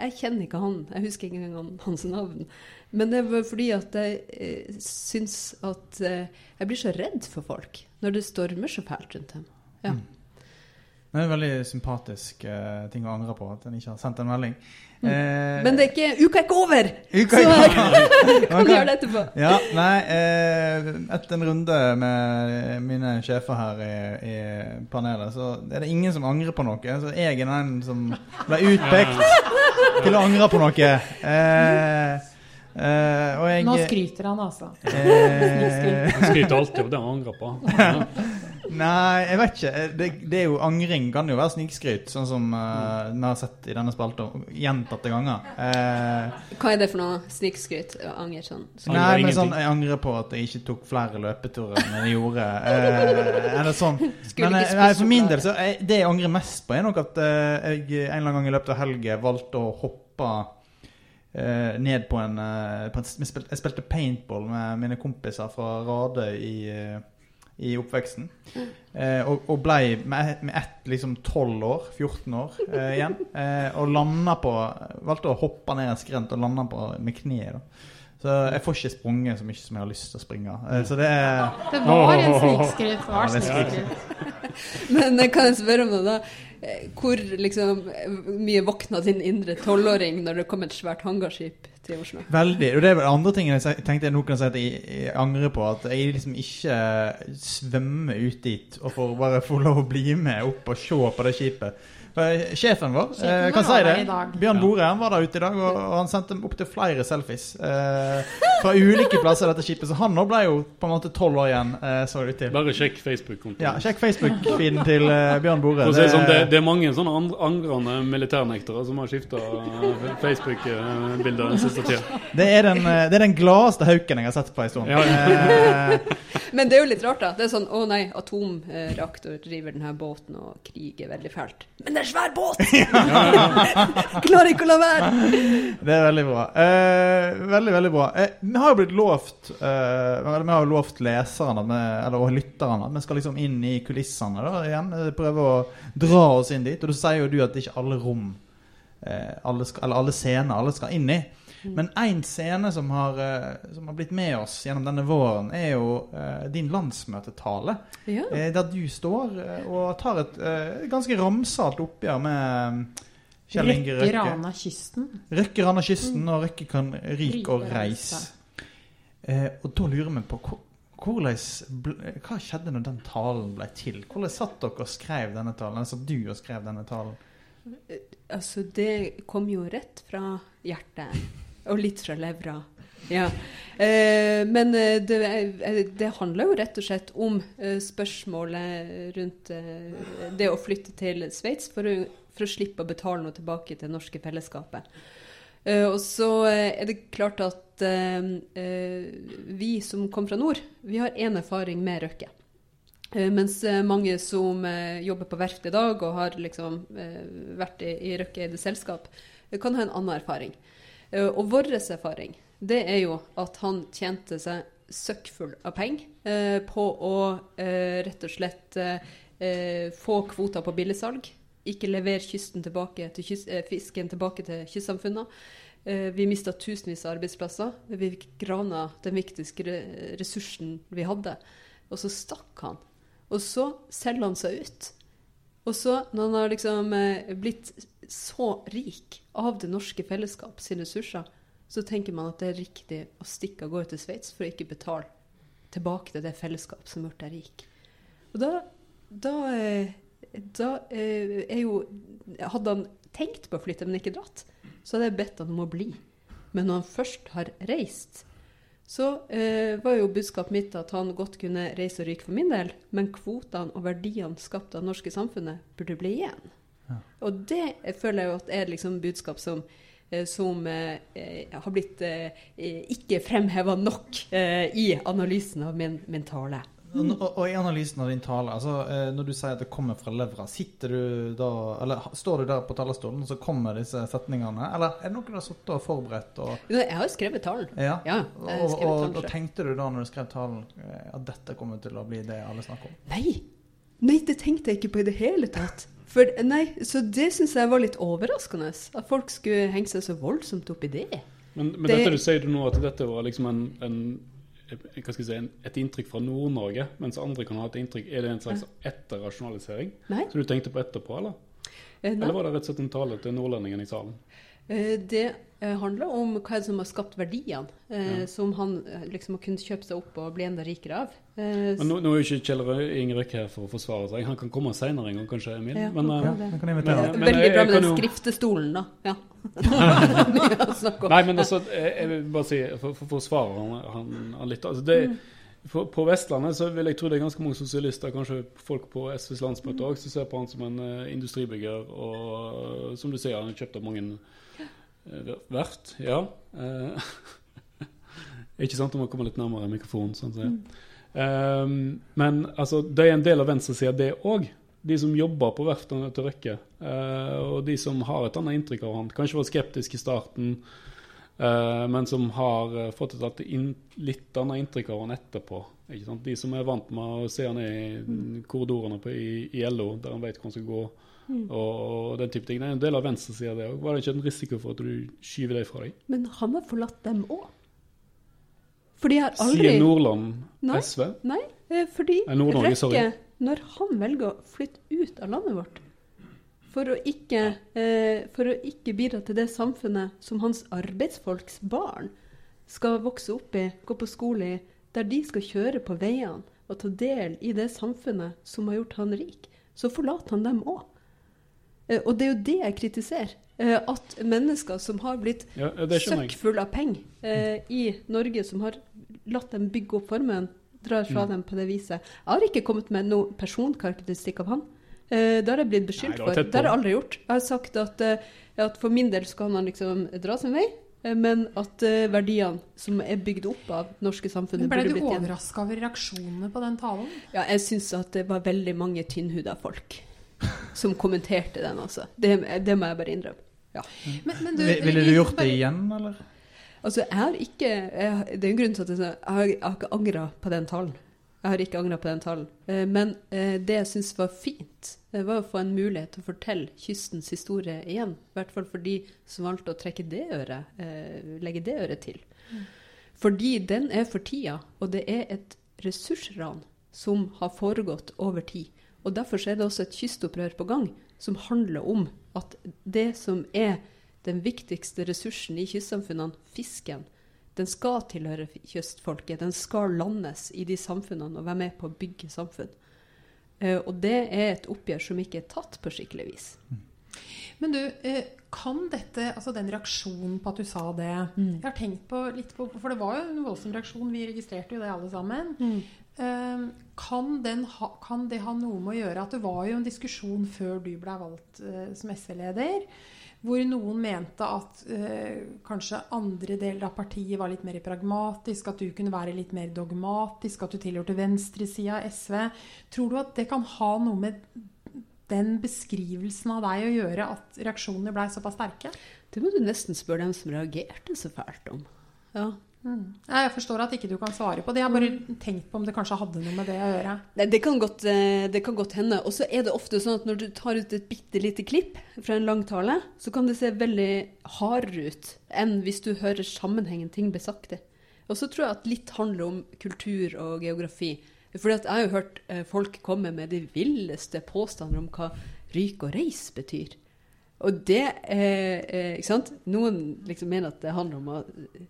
jeg kjenner ikke han, jeg husker ikke engang hans navn. Men det var fordi at jeg eh, syns at eh, jeg blir så redd for folk når det stormer så fælt rundt dem. Ja. Mm. Det er en veldig sympatisk uh, ting å angre på, at en ikke har sendt en melding. Eh, Men det er ikke, uka er ikke over! Uka Så ikke over kan gjøre det etterpå. Ja, nei, eh, etter en runde med mine sjefer her i, i panelet, så er det ingen som angrer på noe. Så jeg er den som ble utpekt til å angre på noe. Eh, eh, og jeg Nå skryter han, altså. eh, Han skryter alltid av det han angrer på. Nei, jeg vet ikke. Det, det er jo Angring kan jo være snikskryt, sånn som eh, vi har sett i denne spalta gjentatte ganger. Uh, Hva er det for noe snikskryt? Anger sånn. Angrer Nei, men sånn, jeg angrer på at jeg ikke tok flere løpeturer enn jeg gjorde. Uh, eller sånn. Men eh, nei, for min del, så jeg, det jeg angrer mest på, er nok at eh, jeg en eller annen gang i løpet av helga valgte å hoppe Uh, ned på en, uh, på en jeg, spilte, jeg spilte paintball med mine kompiser fra Rade i, eh, i oppveksten. Eh, og, og ble med, med ett liksom 12 år, 14 år eh, igjen. Eh, og landa på Valgte å hoppe ned en skrent og landa på med kneet. da. Så jeg får ikke sprunget så mye som jeg har lyst til å springe. Eh, så det er Det var en snikskritt. Var er. Men eh, kan jeg spørre om det, da? Eh, Hvor liksom mye våkna din indre tolvåring når det kom et svært hangarskip til Oslo? Veldig. Og det er vel andre ting jeg tenkte jeg nå kan si at jeg, jeg angrer på. At jeg liksom ikke svømmer ut dit og får bare få lov å bli med opp og se på det skipet. Sjefen vår Sjefen eh, vår kan si det. Bjørn Ja. Bore han var der ute i dag, og, og han sendte opptil flere selfies eh, fra ulike plasser i dette skipet. Så han nå ble jo på en måte tolv år igjen, eh, så det ut til. Bare sjekk Facebook-kontoen. Ja, sjekk Facebook-feeden til eh, Bjørn Bore. Det, sånn, det, det er mange sånne angrende militærnektere som har skifta Facebook-bilder den siste tida. det, er den, eh, det er den gladeste hauken jeg har sett på en stund. Ja, Eh, Men det er jo litt rart, da. Det er sånn å nei, atomreaktor driver denne båten og kriger veldig fælt. Men det er svær båt! Klarer ikke å la være! Det er veldig bra. Eh, veldig, veldig bra. Eh, vi har jo blitt lovt eh, Vi har jo lovt leserne eller, og lytterne at vi skal liksom inn i kulissene da, igjen. eh, Prøve å dra oss inn dit. Og da sier jo du at ikke alle rom eh, alle skal, Eller alle scener alle skal inn i. Men én scene som har, eh, som har blitt med oss gjennom denne våren, er jo eh, din landsmøtetale. Ja. Eh, der du står og tar et ganske ramsalt oppgjør med eh, Kjell Inge Røkke Røkke. rana kysten. Røkke-Rana-kysten og Røkke kan Ryke og reise. Eh, og da lurer vi på ble, Hva skjedde når den talen ble til? Hvordan satt dere og skrev denne talen? Altså du og skrev denne talen? Altså, det kom jo rett fra hjertet. Og litt fra levra. Ja. Eh, men eh, det, eh, det handler jo rett og slett om eh, spørsmålet rundt det å flytte til Sveits for, for å slippe å betale noe tilbake til det norske fellesskapet. Eh, og så er det klart at eh, vi som kom fra nord, vi har én erfaring med Røkke. Mens mange som jobber på verft i dag og har liksom vært i, i Røkke-eide selskap, eh, kan ha en annen erfaring. Eh, og vår erfaring det er jo at han tjente seg søkkfull av penger eh, på å eh, rett og slett eh, eh, få kvoter på billigsalg. Ikke levere tilbake til kyst, eh, fisken tilbake til kystsamfunnene. Vi mista tusenvis av arbeidsplasser. Vi fikk grana den viktigste ressursen vi hadde. Og så stakk han. Og så selger han seg ut. Og så, når han har liksom blitt så rik av det norske fellesskap sine ressurser, så tenker man at det er riktig å stikke av gårde til Sveits for å ikke betale tilbake til det fellesskap som ble deg rik. Og da, da, eh, da eh, er jo Hadde han tenkt på å flytte, men ikke dratt, så hadde jeg bedt han om å bli. Men når han først har reist, så eh, var jo budskapet mitt at han godt kunne reise og ryke for min del, men kvotene og verdiene skapt av det norske samfunnet burde bli igjen. Ja. Og det føler jeg jo at er liksom budskap som, eh, som eh, har blitt eh, ikke fremheva nok eh, i analysen av min, min tale. Og, og, og i analysen av din tale, altså, eh, når du sier at det kommer fra levra, sitter du da Eller står du der på talerstolen, og så kommer disse setningene? Eller er det noe du har sittet og forberedt? Og, Jeg har jo skrevet talen. ja. Ja, og, skrevet og, og selv. tenkte du da når du skrev talen, eh, at dette kommer til å bli det alle snakker om? Nei. Nei, det tenkte jeg ikke på i det hele tatt. For, nei, Så det syns jeg var litt overraskende. At folk skulle henge seg så voldsomt opp i det. Men, men Det- dette du sier du nå, at dette var liksom en, en hva skal jeg si, en, et inntrykk fra Nord-Norge, mens andre kan ha et inntrykk Er det en slags etterrasjonalisering? som Så du tenkte på etterpå, eller? Eh. Eller var det rett og slett en tale til nordlendingen i salen? Eh, Det eh, handler om hva er det som har skapt verdiene, eh, Ja. som han liksom har kunnet kjøpe seg opp og bli enda rikere av. Eh, Men nå, nå er jo ikke Kjell Røkke her for å forsvare seg. Han kan komme senere en gang, kanskje, Emil. Ja, Men, Ja, kan Eh, men Veldig bra med den jo- skriftestolen, da. Ja. Nei, men altså, jeg, vil bare si, for å forsvare han, han, han litt altså det, på, på Vestlandet så vil jeg tro det er ganske mange sosialister, kanskje folk på SVs landsmøte òg, som ser på han som en uh, industribygger. Og som du sier, han har kjøpt av mange uh, verft. Ja. eh, ikke sant? Du må komme litt nærmere mikrofonen. Sånn, mm. Um, men altså, det er en del av venstresida, det òg. De som jobber på verftene til Røkke, eh, og de som har et annet inntrykk av han. Kanskje var skeptisk i starten, eh, men som har eh, fått et litt annet inntrykk av han etterpå. De som er vant med å se han i korridorene på, i, i LO, der han vet hvor han skal gå, og, og den type ting. Det er en del av venstresida, det òg. Var det ikke en risiko for at du skyver det fra deg? Men han har forlatt dem òg. For de har aldri Sier Nordland Nei. SV? Nei, eh, fordi Nei, Røkke, sorry. når han velger å flytte ut av landet vårt for å, ikke, eh, for å ikke bidra til det samfunnet som hans arbeidsfolks barn skal vokse opp i, gå på skole i, der de skal kjøre på veiene og ta del i det samfunnet som har gjort han rik, så forlater han dem òg. Eh, og det er jo det jeg kritiserer. Eh, at mennesker som har blitt Ja, det skjønner jeg. søkkfull av penger eh, i Norge, som har latt dem bygge opp formuen, drar fra Mm. dem på det viset. Jeg har ikke kommet med noen personkarakteristikk av han. Eh, det har jeg blitt beskyldt Nei, for. Det har jeg aldri gjort. Jeg har sagt at, eh, at for min del skal han liksom dra sin vei, eh, men at eh, verdiene som er bygd opp av norske samfunnet, Ble burde du blitt igjen. overraska over reaksjonene på den talen? Ja, jeg syns at det var veldig mange tynnhuda folk som kommenterte den, altså. Det, det må jeg bare innrømme. Ja. Men, men du, Ville du gjort det igjen, eller? Altså, jeg har ikke jeg, Det er en grunn til at jeg, jeg, har, jeg har ikke angra på den talen. Jeg har ikke angra på den talen. Eh, men eh, det jeg syns var fint, det var å få en mulighet til å fortelle kystens historie igjen. I hvert fall for de som valgte å trekke det øret, eh, legge det øret til. Fordi den er for tida, og det er et ressursran som har foregått over tid. Og Derfor er det også et kystopprør på gang som handler om at det som er den viktigste ressursen i kystsamfunnene, fisken, den skal tilhøre kystfolket. Den skal landes i de samfunnene og være med på å bygge samfunn. Eh, og det er et oppgjør som ikke er tatt på skikkelig vis. Men du, eh, kan dette, altså den reaksjonen på at du sa det Jeg har tenkt på litt på For det var jo en voldsom reaksjon. Vi registrerte jo det alle sammen. Eh, Kan, den ha, kan det ha noe med å gjøre at det var jo en diskusjon før du ble valgt eh, som SV-leder, hvor noen mente at eh, kanskje andre deler av partiet var litt mer pragmatisk, at du kunne være litt mer dogmatisk, at du tilhørte venstresida av SV. Tror du at det kan ha noe med den beskrivelsen av deg å gjøre at reaksjonene blei såpass sterke? Det må du nesten spørre dem som reagerte så fælt om. Ja. Ja, Jeg forstår at ikke du kan svare på det. Jeg har bare tenkt på om det kanskje hadde noe med det å gjøre. Nei, det kan godt, eh, det kan godt hende. Og så er det ofte sånn at når du tar ut et bitte lite klipp fra en lang tale, så kan det se veldig hardere ut enn hvis du hører sammenhengen ting blir sagt i. Og så tror jeg at litt handler om kultur og geografi. For jeg har jo hørt eh, folk komme med de villeste påstander om hva ryk og reis betyr. Og det eh, Ikke sant? Noen liksom mener at det handler om å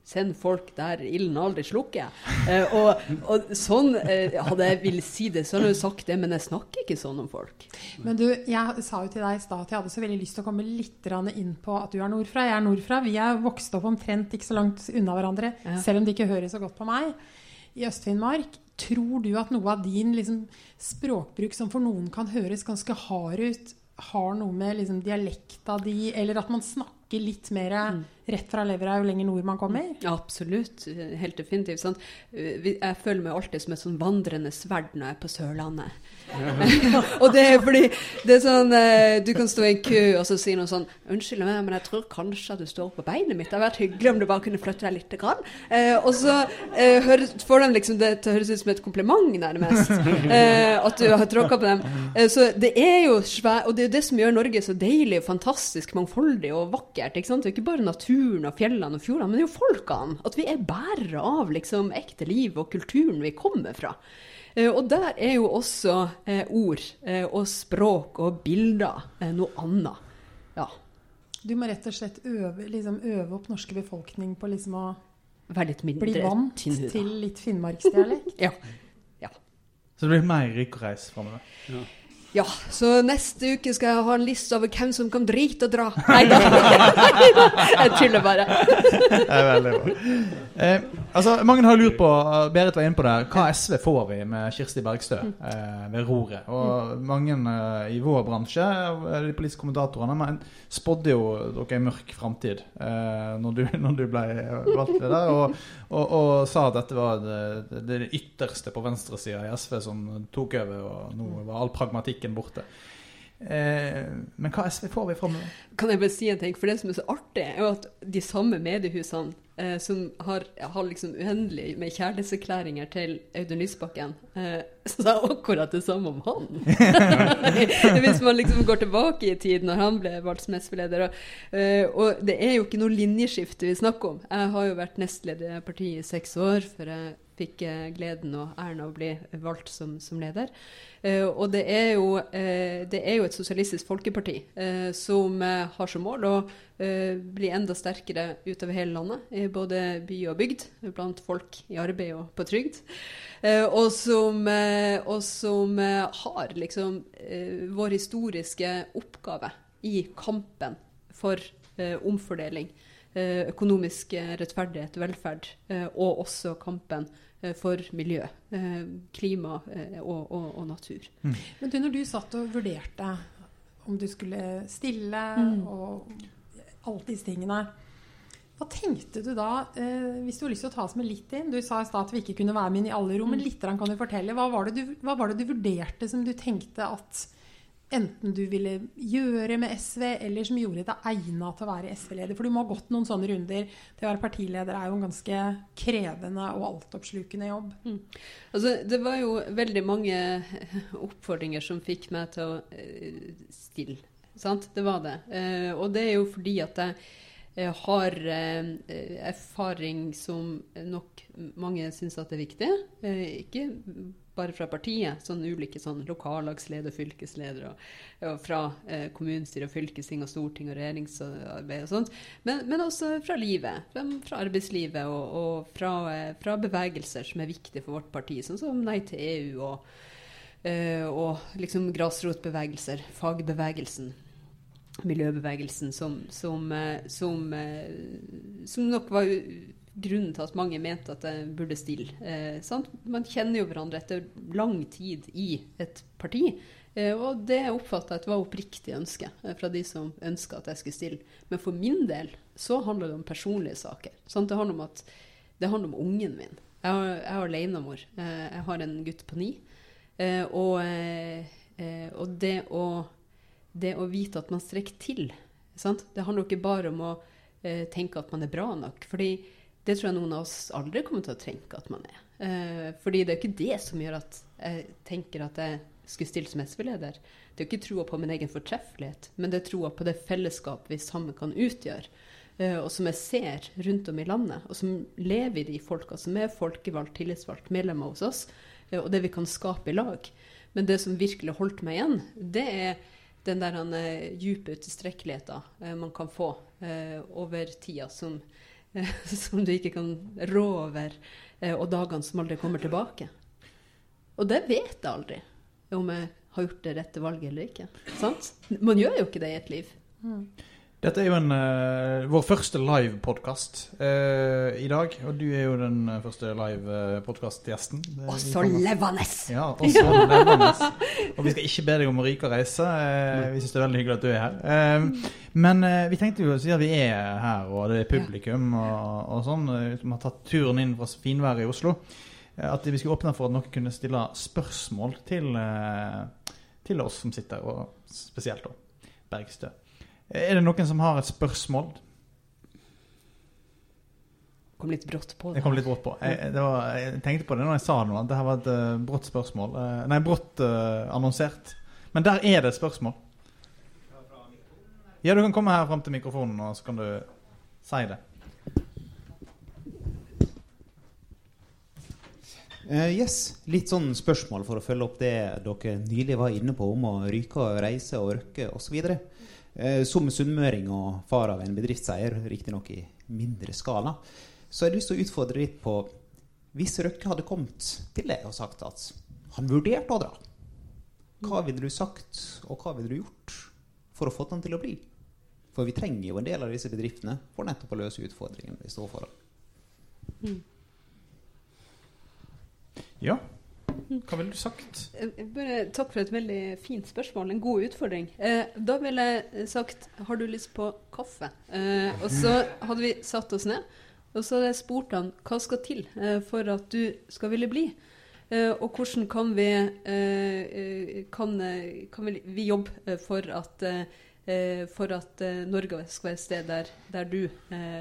sende folk der ilden aldri slukker. Eh, og, og sånn eh, Hadde jeg villet si det, så hadde jeg sagt det, men jeg snakker ikke sånn om folk. Men du, jeg sa jo til deg i stad at jeg hadde så veldig lyst til å komme litt inn på at du er nordfra. Jeg er nordfra. Vi er vokst opp omtrent ikke så langt unna hverandre, Ja. selv om de ikke hører så godt på meg. I Øst-Finnmark. Tror du at noe av din liksom, språkbruk, som for noen kan høres ganske hard ut, har noe med liksom, dialekta di, eller at man snakker litt mer rett fra levra jo lenger nord man kommer? Ja, absolutt. Helt definitivt. Sant? Eh, Jeg føler meg alltid som et sånn vandrende sverd når jeg er på Sørlandet. og det er fordi det er sånn eh, Du kan stå i en kø og så si noe sånn 'Unnskyld meg, men jeg tror kanskje at du står på beinet mitt. Det hadde vært hyggelig om du bare kunne flytte deg litt.' Grann. Eh, og så eh, høres, får de liksom det til å høres ut som et kompliment, nærmest. Eh, at du har tråkka på dem. Eh, så det er jo svært Og det er jo det som gjør Norge så deilig, og fantastisk, mangfoldig og vakkert. Vakkert. ikke sant? Det er ikke bare naturen og fjellene og fjordene, men det er jo folkene. At vi er bærere av liksom ekte liv og kulturen vi kommer fra. Eh, og der er jo også eh, ord eh, og språk og bilder eh, noe annet. Ja. Du må rett og slett øve, liksom øve opp norske befolkning på liksom å Være litt mindre bli vant til litt finnmarksdialekt. Ja. ja. Så det blir mer Rykreis framover. Ja. Ja, så neste uke skal jeg ha en liste over hvem som kan drite og dra. Nei da. Jeg tuller bare. Det er veldig bra. Eh, altså, mange har lurt på, Berit var inne på det, hva SV får vi med Kirsti Bergstø eh, ved roret? Og mange eh, i vår bransje, eh, de politiske kommentatorene, men spådde jo dere en mørk framtid eh, når, du, når du ble valgt til det der, og, og, og sa at dette var det, det, det ytterste på venstresida i SV som tok over, og nå var all pragmatikken borte. Eh, men hva SV får vi framover? Kan jeg bare si en ting? For det som er så artig, er jo at de samme mediehusene eh, som har, har liksom uendelig med kjærlighetserklæringer til Audun Lysbakken, eh, sa akkurat det samme om han. Hvis man liksom går tilbake i tid, når han ble valgt som SV-leder. Og, eh, og det er jo ikke noe linjeskifte vi snakker om. Jeg har jo vært nestleder i partiet i seks år før jeg fikk eh, gleden og æren av å bli valgt som, som leder. Eh, og det er, jo, eh, det er jo et sosialistisk folkeparti eh, som eh, har som mål å bli enda sterkere utover hele landet, i både by og bygd, blant folk i arbeid og på trygd. Eh, og som, eh, og som eh, har liksom eh, vår historiske oppgave i kampen for eh, omfordeling, eh, økonomisk eh, rettferdighet, velferd, eh, og også kampen eh, for miljø, eh, klima eh, og, og, og natur. Men du, når du satt og vurderte om du skulle stille Mm. og alle disse tingene, hva tenkte du da, eh, hvis du har lyst til å ta oss med litt inn? Du sa i stad at vi ikke kunne være med inn i alle rom, men litt kan du fortelle. Hva var, det du, hva var det du vurderte som du tenkte at enten du ville gjøre med SV, eller som gjorde deg egna til å være SV-leder? For du må ha gått noen sånne runder. Det å være partileder er jo en ganske krevende og altoppslukende jobb. Altså, det var jo veldig mange oppfordringer som fikk meg til å eh, stille. Sant? Det var det. Eh, og det er jo fordi at jeg eh, har eh, erfaring som nok mange syns at er viktig. Eh, ikke bare fra partiet, sånn ulike sånn lokallagsleder, fylkesleder, og, og fra eh, kommunestyre, og fylkesting, og storting og regjeringsarbeid og sånt. Men, men også fra livet, fra, fra arbeidslivet og, og fra, eh, fra bevegelser som er viktige for vårt parti, sånn som Nei til EU og, eh, og liksom grasrotbevegelser, fagbevegelsen miljøbevegelsen som, som, eh, som, eh, som nok var grunnen til at mange mente at jeg burde stille. Eh? Man kjenner jo hverandre etter lang tid i et parti. Eh, og det oppfatta jeg at var oppriktig ønske eh, fra de som ønska at jeg skulle stille. Men for min del så handler det om personlige saker. Sant? Det handler om at det handler om ungen min. Jeg har, jeg alenemor. Jeg har en gutt på ni. Og, og det å det å vite at man strekker til. Sant? Det handler jo ikke bare om å eh, tenke at man er bra nok. fordi det tror jeg noen av oss aldri kommer til å tenke at man er. Eh, fordi det er jo ikke det som gjør at jeg tenker at jeg skulle stille som SV-leder. Det er jo ikke troa på min egen fortreffelighet, men det er troa på det fellesskap vi sammen kan utgjøre. eh, og som jeg ser rundt om i landet, og som lever i de folka som er folkevalgt, tillitsvalgt, medlemmer hos oss, eh, og det vi kan skape i lag. Men det som virkelig holdt meg igjen, det er den der han, eh, dype utilstrekkeligheten eh, man kan få eh, over tida, som, som du ikke kan rå over, og dagene som aldri kommer tilbake. Og det vet jeg aldri, om jeg har gjort det rette valget eller ikke. Sant? Man gjør jo ikke det i et liv. Dette er jo en, uh, vår første live-podkast i dag. Og du er jo den eh, første live-podkast-gjesten. Også så levende! Ja, også levende. Og vi skal ikke be deg om å ryke og reise. Uh, Vi syns det er veldig hyggelig at du er her. Eh, Men eh, vi tenkte jo siden vi er her, og det er publikum og, og sånn, Vi som har tatt turen inn fra finværet i Oslo, eh, at vi skulle åpne for at noen kunne stille spørsmål til, eh, til oss som sitter, og spesielt da Bergstø. Er det noen som har et spørsmål? Kom litt brått på Det det. kom litt brått på. Jeg, det var, jeg tenkte på det når jeg sa det nå, at det her var et eh, brått spørsmål. Eh, nei, brått uh, annonsert. Men der er det et spørsmål. Ja, du kan komme her fram til mikrofonen, og så kan du si det. Eh, yes, Litt sånn spørsmål for å følge opp det dere nylig var inne på om å ryke, og reise og røkke osv. Uh, som sunnmøring og far av en bedriftseier, riktignok i mindre skala, så har jeg lyst til å utfordre litt på Hvis Røkke hadde kommet til deg og sagt at han vurderte å dra, hva ville du sagt, og hva ville du gjort for å få han til å bli? For vi trenger jo en del av disse bedriftene for nettopp å løse utfordringene vi står foran. Mm. Ja. Hva ville du sagt? Eh, bare Takk for et veldig fint spørsmål. En god utfordring. Eh, da ville jeg sagt Har du lyst på kaffe? Eh, og så hadde vi satt oss ned, og så hadde jeg spurt han hva skal til eh, for at du skal ville bli. Eh, og hvordan kan vi, eh, kan, kan vi, jobbe for at, for at Norge skal være et sted der, der du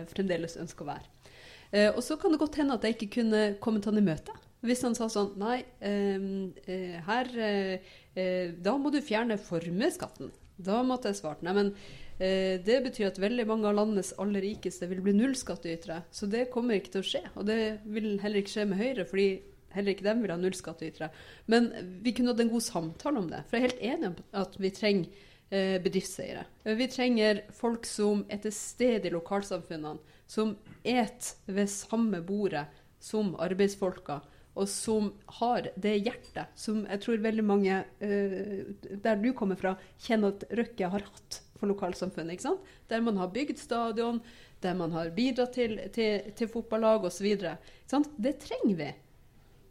fremdeles ønsker å være. og så kan det godt hende at jeg ikke kunne kommet han i møte. Hvis han sa sånn Nei, eh, her eh, Da må du fjerne formuesskatten. Da måtte jeg svart nei, men eh, det betyr at veldig mange av landets aller rikeste vil bli nullskattytere. Så det kommer ikke til å skje. Og det vil heller ikke skje med Høyre, fordi heller ikke dem vil ha nullskattytere. Men vi kunne hatt en god samtale om det. For jeg er helt enig om at vi trenger eh, bedriftseiere. Vi trenger folk som er til stede i lokalsamfunnene. Som et ved samme bordet som arbeidsfolka og som har det hjertet som jeg tror veldig mange uh, der du kommer fra, kjenner at Røkke har hatt for lokalsamfunnet. ikke sant? Der man har bygd stadion, der man har bidratt til, til, til fotballag osv. Det trenger vi.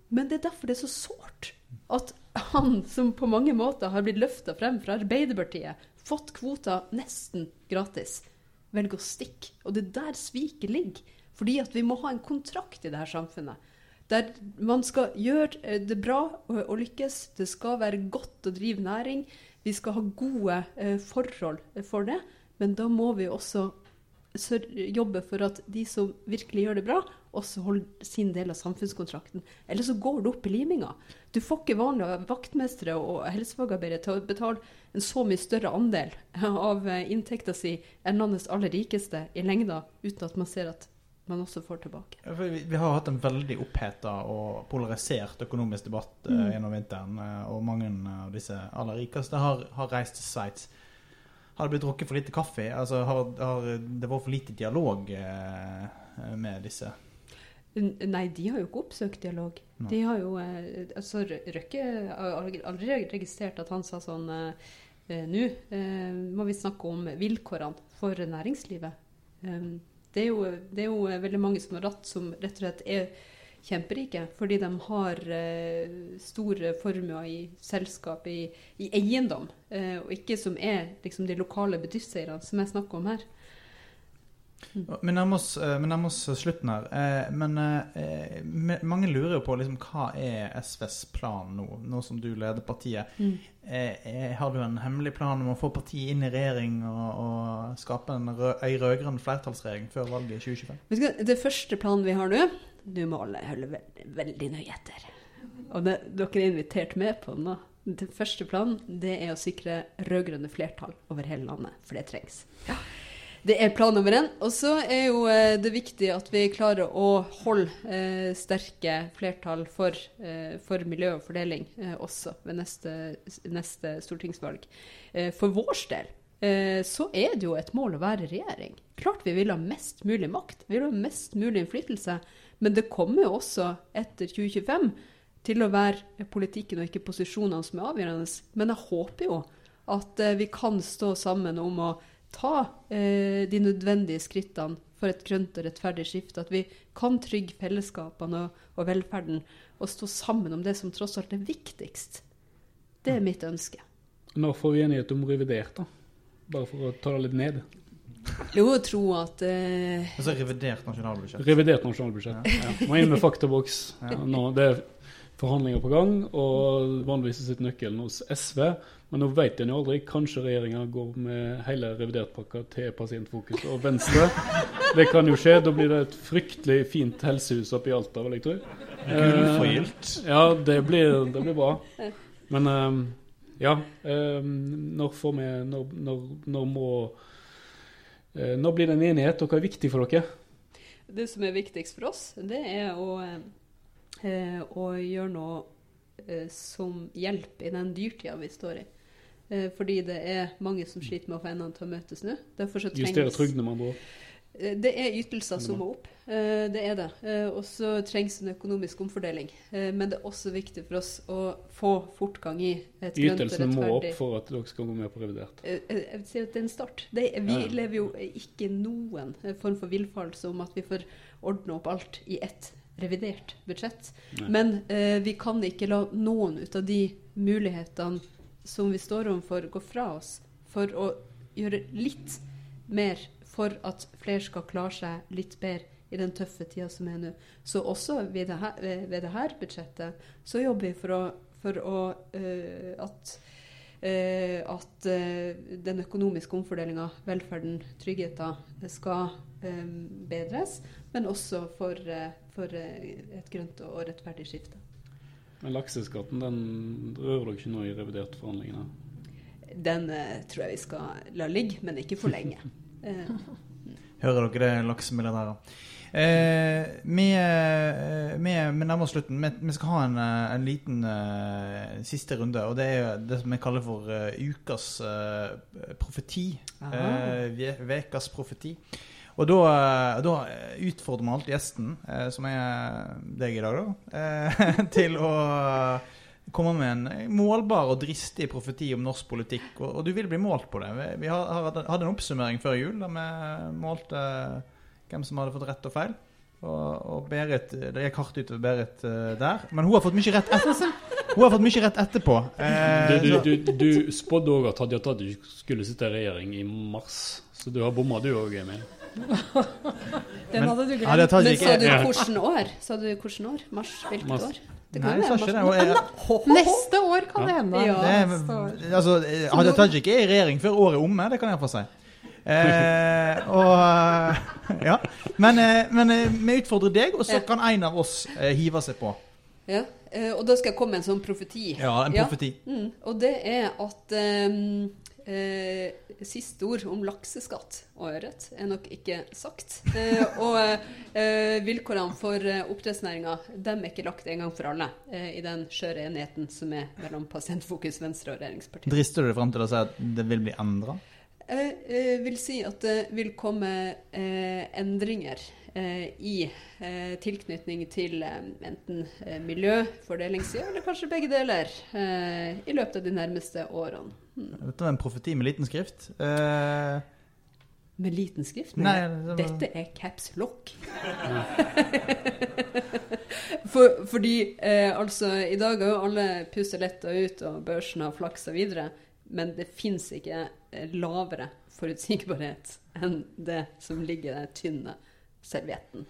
Men det er derfor det er så sårt at han som på mange måter har blitt løfta frem fra Arbeiderpartiet, fått kvota nesten gratis, velger å stikke. Og det er der sviket ligger. Fordi at vi må ha en kontrakt i det her samfunnet der man skal gjøre eh, det bra og, lykkes. Det skal være godt å drive næring. Vi skal ha gode eh, forhold for det. Men da må vi også jobbe for at de som virkelig gjør det bra, også holder sin del av samfunnskontrakten. Eller så går det opp i liminga. Du får ikke vanlige vaktmestere og helsefagarbeidere til å betale en så mye større andel av eh, inntekta si enn landets aller rikeste i lengda, uten at man ser at man også får tilbake. Vi, vi, har hatt en veldig oppheta og polarisert økonomisk debatt uh, gjennom vinteren. Uh, og mange av disse aller rikeste har, har reist til Sveits. Har det blitt drukket for lite kaffe? Altså, har, har det vært for lite dialog med disse? Nei, de har jo ikke oppsøkt dialog. De har jo altså, Røkke har aldri registrert at han sa sånn Nå må vi snakke om vilkårene for næringslivet. Det er, jo, det er, jo, veldig mange som har ratt som rett og slett er kjemperike. Fordi de har eh, store formuer i selskap, i, i eiendom. Eh, og ikke som er liksom, de lokale bedriftseierne som jeg snakker om her. Vi nærmer oss, oss, slutten her. Eh, men eh, mange lurer jo på liksom, hva er SVs plan nå, nå som du leder partiet. Mm. Eh, har du en hemmelig plan om å få partiet inn i regjering og, og skape en rød-grønn flertallsregjering før valget i 2025? Det første planen vi har nå Du må alle holde veldig, veldig nøye etter. Og det, dere er invitert med på den. Den første planen det er å sikre rød-grønne flertall over hele landet, for det trengs. Ja. Det er plan nummer én. Og så er jo eh, det viktig at vi klarer å holde eh, sterke flertall for, eh, for, miljø og fordeling eh, også ved neste, neste stortingsvalg. Eh, for vår del eh, så er det jo et mål å være regjering. Klart vi vil ha mest mulig makt, vi vil ha mest mulig innflytelse. Men det kommer jo også etter 2025 til å være politikken og ikke posisjonene som er avgjørende. Men jeg håper jo at vi kan stå sammen om å ta eh, de nødvendige skrittene for et grønt og rettferdig skifte. At vi kan trygge fellesskapene og, og, velferden og stå sammen om det som tross alt er viktigst. Det er mitt ønske. Når får vi enighet om revidert, da? Bare for å ta det litt ned. Jo, å tro at eh... Altså revidert nasjonalbudsjett? Revidert nasjonalbudsjett, ja. ja. Må inn med faktaboks. Ja. Nå, det er forhandlinger på gang, og vanligvis sitter nøkkelen hos SV. Men nå vet en jo aldri. Kanskje regjeringa går med hele revidertpakka til Pasientfokus og Venstre. Det kan jo skje. Da blir det et fryktelig fint helsehus oppe i Alta, vil jeg tro. Gullforgylt. Eh, ja, det blir, det blir, bra. Men eh, Ja. eh, når får vi Når, når, når må eh, Når blir det en enighet, og hva er viktig for dere? Det som er viktigst for oss, det er å, eh, å gjøre noe eh, som hjelper i den dyrtida vi står i. Eh, fordi det er mange som sliter med å få endene til å møtes nå. Derfor så Justere trygdene, med andre ord. Det er ytelser som må opp. Det er det. Og så trengs en økonomisk omfordeling. Men det er også viktig for oss å få fortgang i et grønt og Ytelsene må opp for at dere skal gå med på revidert. Jeg vil si at det er en start. Det, vi lever jo ikke noen form for villfarelse om at vi får ordne opp alt i ett revidert budsjett. Nei. Men eh, vi kan ikke la noen ut av de mulighetene som vi står overfor, gå fra oss for å gjøre litt mer for at flere skal klare seg litt bedre i den tøffe tida som er nå. Så også ved det her, ved det her budsjettet så jobber vi for å, for å eh, at eh, at eh, den økonomiske omfordelinga, velferden, tryggheten, skal eh, bedres. Men også for, eh, for eh, et grønt og rettferdig skifte. Men lakseskatten den rører dere ikke nå i revidert forhandlingene? Den eh, tror jeg vi skal la ligge, men ikke for lenge. Eh, Hører dere det, laksemilliardærer? Eh, vi, eh, vi, vi nærmer oss slutten. Vi, vi skal ha en, eh, en liten uh, siste runde. Og det er det som vi kaller for uh, ukas uh, profeti. Eh, Vekas profeti. Og da, eh, da utfordrer vi alltid gjesten, eh, som er deg i dag, da, eh, til å komme med en målbar og dristig profeti om norsk politikk. Og, du vil bli målt på det. Vi, hadde en oppsummering før jul der vi målte hvem som hadde fått rett og feil. Og, og Berit, Det gikk hardt utover Berit der. Men hun har fått mye rett, etter, hun har fått mye rett etterpå. Du, du, du, du spådde òg at Hadia Tajik skulle sitte i regjering i mars, så du har bomma du òg, Emil. Den Men- hadde du Ja, det glemt. tar men sa du Ja. hvilket år? Sa du hvilket år? Mars? Hvilket Mars. år? Det Nei, kan jeg ikke det. mars. Jeg- Neste år kan det hende. Ja. Det altså, Hadia Tajik er i regjering før året er omme, det kan jeg iallfall si. Eh, og eh, Ja. Men, eh, men eh, vi utfordrer deg, og så Ja. kan en av oss hive seg på. Ja, eh, og da skal jeg komme med en sånn profeti. Ja, en profeti. Mm, og det er at um, eh, siste ord om lakseskatt og ørret er nok ikke sagt. Eh, og eh, vilkårene for uh, oppdrettsnæringa er ikke lagt en gang for alle eh, i den skjøre enigheten som er mellom Pasientfokus, Venstre og regjeringspartiet. Drister du deg fram til å si at det vil bli endra? Jeg eh, vil si at det vil komme eh, endringer eh, i eh, tilknytning til eh, enten eh, miljø, fordelingssida, eller kanskje begge deler, eh, i løpet av de nærmeste årene. Dette var en profeti med liten skrift. Uh, Med liten skrift? Nei, det var- dette er caps lock. For, fordi eh, altså, i dag har jo alle pustet letta ut, og børsen har flaksa videre. Men det fins ikke eh, lavere forutsigbarhet enn det som ligger i den tynne servietten.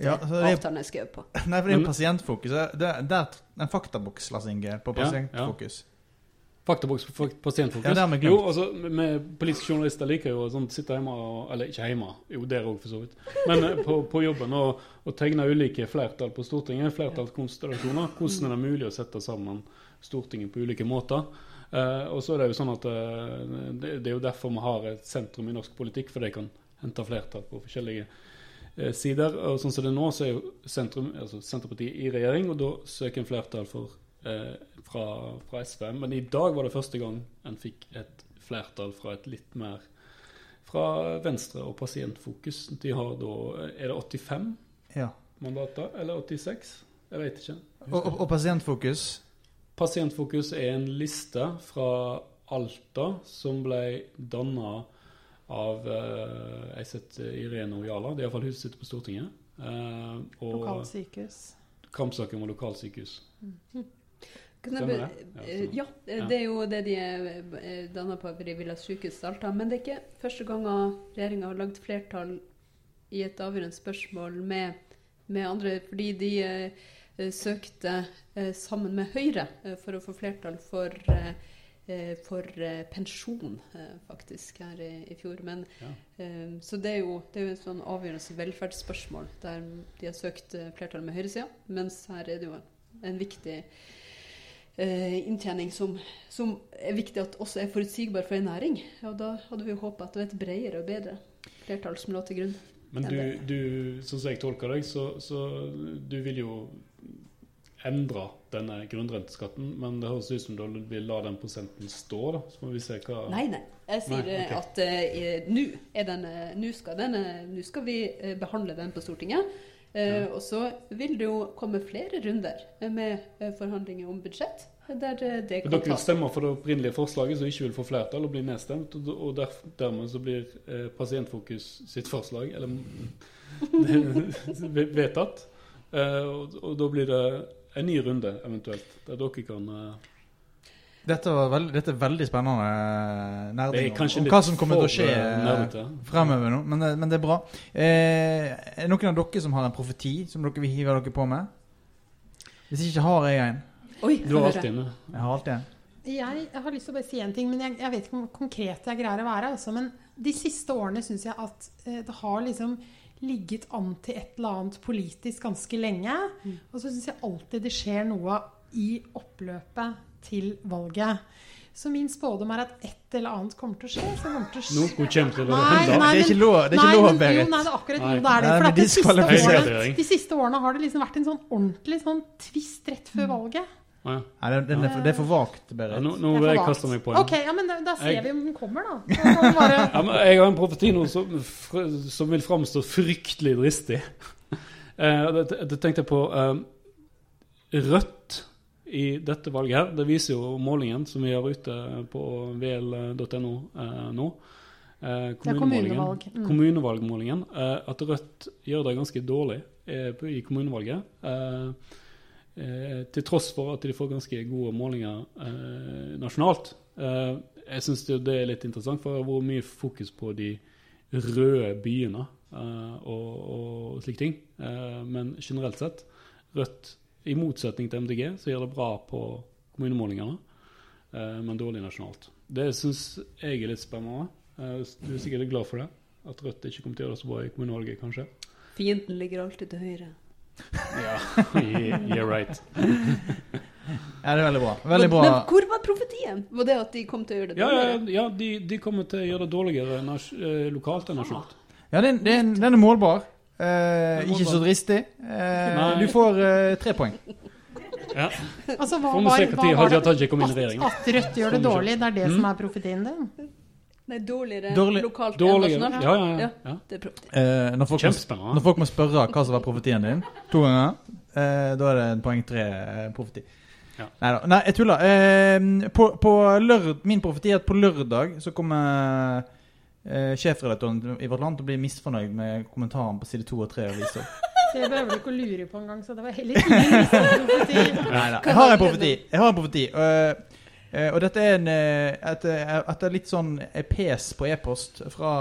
Ja, så er- Avtalen er skrevet på. nei, for det er jo pasientfokus. Det, det, er en faktaboks, Lars Inge, på Ja, ja. Faktaboks på pasientfokus. Ja, det jo, altså, med politiske journalister liker jo å sånn, sitte hjemme og Eller ikke hjemme, jo der òg, for så vidt. Men eh, på, på jobben og, og tegne ulike flertall på Stortinget. Flertallskonstellasjoner. Hvordan er det mulig å sette sammen Stortinget på ulike måter? Eh, og så er det jo sånn at eh, det, det er jo derfor vi har et sentrum i norsk politikk, for de kan hente flertall på forskjellige eh, sider. Og sånn som det er nå, så er jo sentrum, altså Senterpartiet i regjering, og da søker en flertall for fra, fra SV. Men i dag var det første gang en fikk et flertall fra et litt mer fra Venstre og Pasientfokus. De har da Er det 85 Ja. mandater, eller 86? Jeg vet ikke. Og, og, og pasientfokus Pasientfokus er en liste fra Alta som ble danna av eh, jeg setter Irene Ojala. Det er iallfall hun som sitter på Stortinget. Eh, og Lokalsykehus. Kampsaken om lokalsykehus. Jeg Stemmer det? eh, Ja, eh, Ja. det er jo det de er danna på Frivillig sykehus Alta. Men det er ikke første gangen regjeringa har lagd flertall i et avgjørende spørsmål med, med andre, fordi de eh, eh, søkte uh, sammen med Høyre uh, for å få flertall for, eh, eh, for eh, pensjon, eh, faktisk, her i, i fjor. Men, Ja. eh, så det er, jo, det er jo et sånn avgjørende velferdsspørsmål der de har søkt eh, flertall med høyresida, mens her er det jo en viktig eh, inntjening som, som er viktig at også er forutsigbar for en næring. Og da hadde vi jo håpa at det var et bredere og bedre flertall som lå til grunn. Men du, du sånn som jeg tolker deg, så, så du vil jo endre denne grunnrenteskatten, men det høres ut som du vil la den prosenten stå, da. Så må vi se hva Nei, nei. Jeg sier Nei, okay. at uh, nå eh, skal, den, eh, skal vi eh, behandle den på Stortinget. Eh, Og så vil det jo komme flere runder med eh, forhandlinger om budsjett. Der eh, det kan Dere stemmer for det opprinnelige forslaget, som ikke vil få flertall og bli nedstemt. Og der, dermed så blir eh, Pasientfokus sitt forslag eller, vedtatt. Eh, og, og da blir det en ny runde, eventuelt, der dere kan eh, Dette, var veld, dette er veldig spennende eh, nerding er om, hva som kommer til å skje eh, eh, nerdete. fremover nå, men, det- men det er bra. Eh, er det noen av dere som har en profeti som dere vil hive dere på med? Hvis ikke har jeg en. Oi, Du har alltid en. Jeg har alltid en. Jeg, jeg har lyst til å bare si en ting, men jeg, jeg vet ikke hvor konkret jeg greier å være. Altså, men de siste årene syns jeg at eh, det har liksom ligget an til et eller annet politisk ganske lenge. Og så syns jeg alltid det skjer noe i oppløpet til valget. Så min spådom er at et eller annet kommer til å skje. Så kommer til å skje. Noe kommer til å Nei, hende. nei, det er ikke lov, det er ikke lov Berit. Jo, nei, det er akkurat Nei. det er det. For nei, de, siste årene, de siste årene har det liksom vært en sånn ordentlig sånn tvist rett før valget. Ah, ja. Nei, det, det, det, er for- vagt, Berit. Ja, nå, nå Det vil jeg kaste meg på den. Ok, ja, men da, da ser Jeg- vi om den kommer, da. Bare Ja, men jeg har en profeti nå som, som vil framstå fryktelig dristig. Uh, det, det tenkte jeg på uh, Rødt i dette valget her, det viser jo målingen som vi har ute på vl.no eh, nå. Eh, kommunevalg. Mm. Kommunevalgmålingen. Eh, at Rødt gjør det ganske dårlig eh, i kommunevalget. Eh, eh, til tross for at de får ganske gode målinger eh, nasjonalt. Eh, jeg syns det er litt interessant, for det har vært mye fokus på de røde byene eh, og, og slike ting. Men generelt sett, Rødt, i motsetning til MDG, så gjør det bra på kommunemålingene, eh, men dårlig nasjonalt. Det syns jeg er litt spennende. Eh, du er sikkert glad for det? At Rødt ikke kommer til å gjøre det så bra i kommunevalget, kanskje? Fienden ligger alltid til høyre. Ja, you're right. Ja, det er veldig bra. Veldig bra. Men, men hvor var profetien? Var det at de kom til å gjøre det Ja, ja, ja de, de kommer til å gjøre det dårligere eh, lokalt enn nasjonalt. Ja, den, den, den er målbar. Eh, ikke så dristig. Eh, du får eh, tre poeng. Ja. Altså, hva Får vi se når Hadia Tajik kom inn i regjering. at Rødt gjør det dårlig? Det er det Mm. som er profetien din? Nei, dårligere Dårlig- lokalt Dårligere. enn nasjonalt? Ja, ja, ja. ja. Eh, når, folk må, når folk må spørre hva som var profetien din to ganger, eh, da er det en poeng tre eh, profeti. Ja. Neida. Nei, jeg tuller. Eh, på, på lørd, min profeti er at på lørdag så kommer eh, sjefredaktøren i Vårt Land til å bli misfornøyd med kommentaren på side to og tre av avisa. Det behøver du ikke å lure på engang, så det var heller ingen profeti. Jeg har en profeti. Jeg har en profeti. Uh, eh, og dette er en, eh, et, et litt sånn pes på e-post fra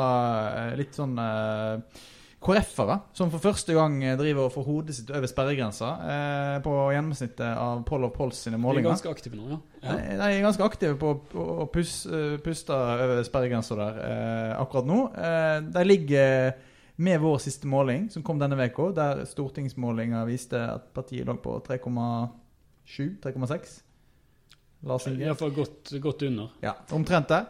eh, litt sånn eh, KrF-ere, som for første gang eh, driver og får hodet sitt over sperregrensa eh, på gjennomsnittet av Poll of Polls sine målinger. De er ganske aktive nå, ja. ja. De de er ganske aktive på å pus, eh, puste over sperregrensa der eh, akkurat nå. Eh, de ligger med vår siste måling, som kom denne uka, der stortingsmålinga viste at partiet lå på 3,7-3,6. Lars Inge? Iallfall godt, godt under. Ja, omtrent der.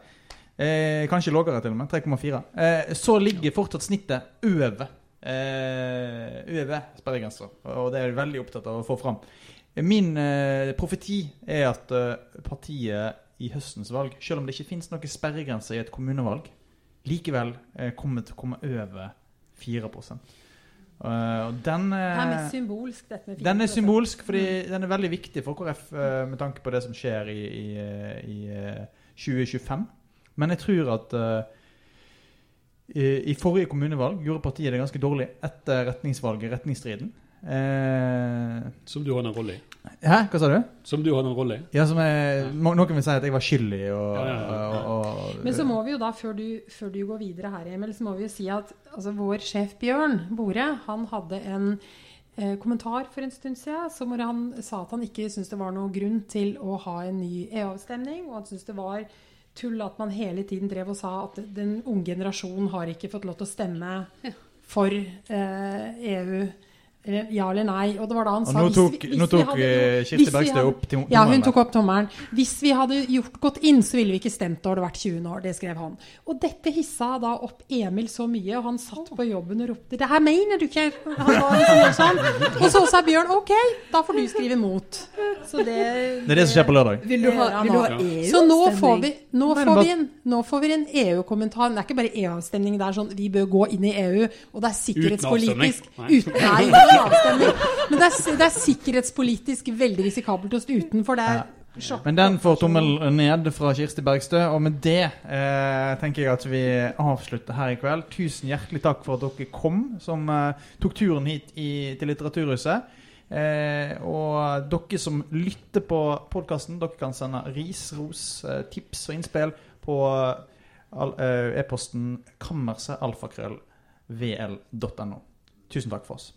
Eh, kanskje lavere til og med. 3,4. Eh, så ligger fortsatt snittet over eh, over sperregrensa, og det er jeg veldig opptatt av å få fram. Min eh, profeti er at eh, partiet i høstens valg, selv om det ikke finnes noen sperregrense i et kommunevalg, likevel eh, kommer til å komme over 4 Uh, og den er eh, mest symbolsk, dette med den er symbolsk, fordi den er veldig viktig for KrF eh, med tanke på det som skjer i, i, eh, i eh, 2025. Men jeg tror at eh, i, i forrige kommunevalg gjorde partiet det ganske dårlig etter retningsvalget, retningsstriden. Eh, Som du hadde en rolle i. hæ, hva sa du? Som du hadde en rolle i. Ja, som jeg, må- Noen vil si at jeg var skyld i og, Ja, ja, ja. og, og, Men så må vi jo da, før du, før du går videre her, Emil, så må vi jo si at altså, vår sjef Bjørn Bore, han hadde en eh, kommentar for en stund siden som hvor han sa at han ikke syntes det var noen grunn til å ha en ny EU-avstemning, og han syntes det var tull at man hele tiden drev og sa at den unge generasjonen har ikke fått lov til å stemme for eh, EU. Eller, ja eller nei. Og det var da han Og sa nå hvis tok, vi- hvis nå vi tok hadde- eh, Kirsti Bergstø opp til Ja, hun tok opp tommelen. Hvis vi hadde gjort, gått inn, så ville vi ikke stemt, da hadde det vært 20 år. Det skrev han. Og dette hissa da opp Emil så mye, og han satt på jobben og ropte 'Det her mener du ikke!' Han var sånn. Og så sa Bjørn 'OK, da får du skrive mot'. Så det Det er det som skjer på lørdag. Vil du ha, vil du ha EU-avstemning? så nå får vi, nå får vi en, nå får vi en EU-kommentar. Men det er ikke bare EU-avstemning. Det er sånn vi bør gå inn i EU, og det er sikkerhetspolitisk Uten avstemning? Uten, nei, avstemning. Men det er, det er sikkerhetspolitisk veldig risikabelt å stå utenfor. Det er sjokk. Men den får tommel ned fra Kirsti Bergstø. Og med det eh, tenker jeg at vi avslutter her i kveld. Tusen hjertelig takk for at dere kom, som eh, tok turen hit i, til Litteraturhuset. Eh, og dere som lytter på podkasten, dere kan sende ris, ros, eh, tips og innspill på al- eh, e-posten kammersetalfakrøll.vl.no. Tusen takk for oss.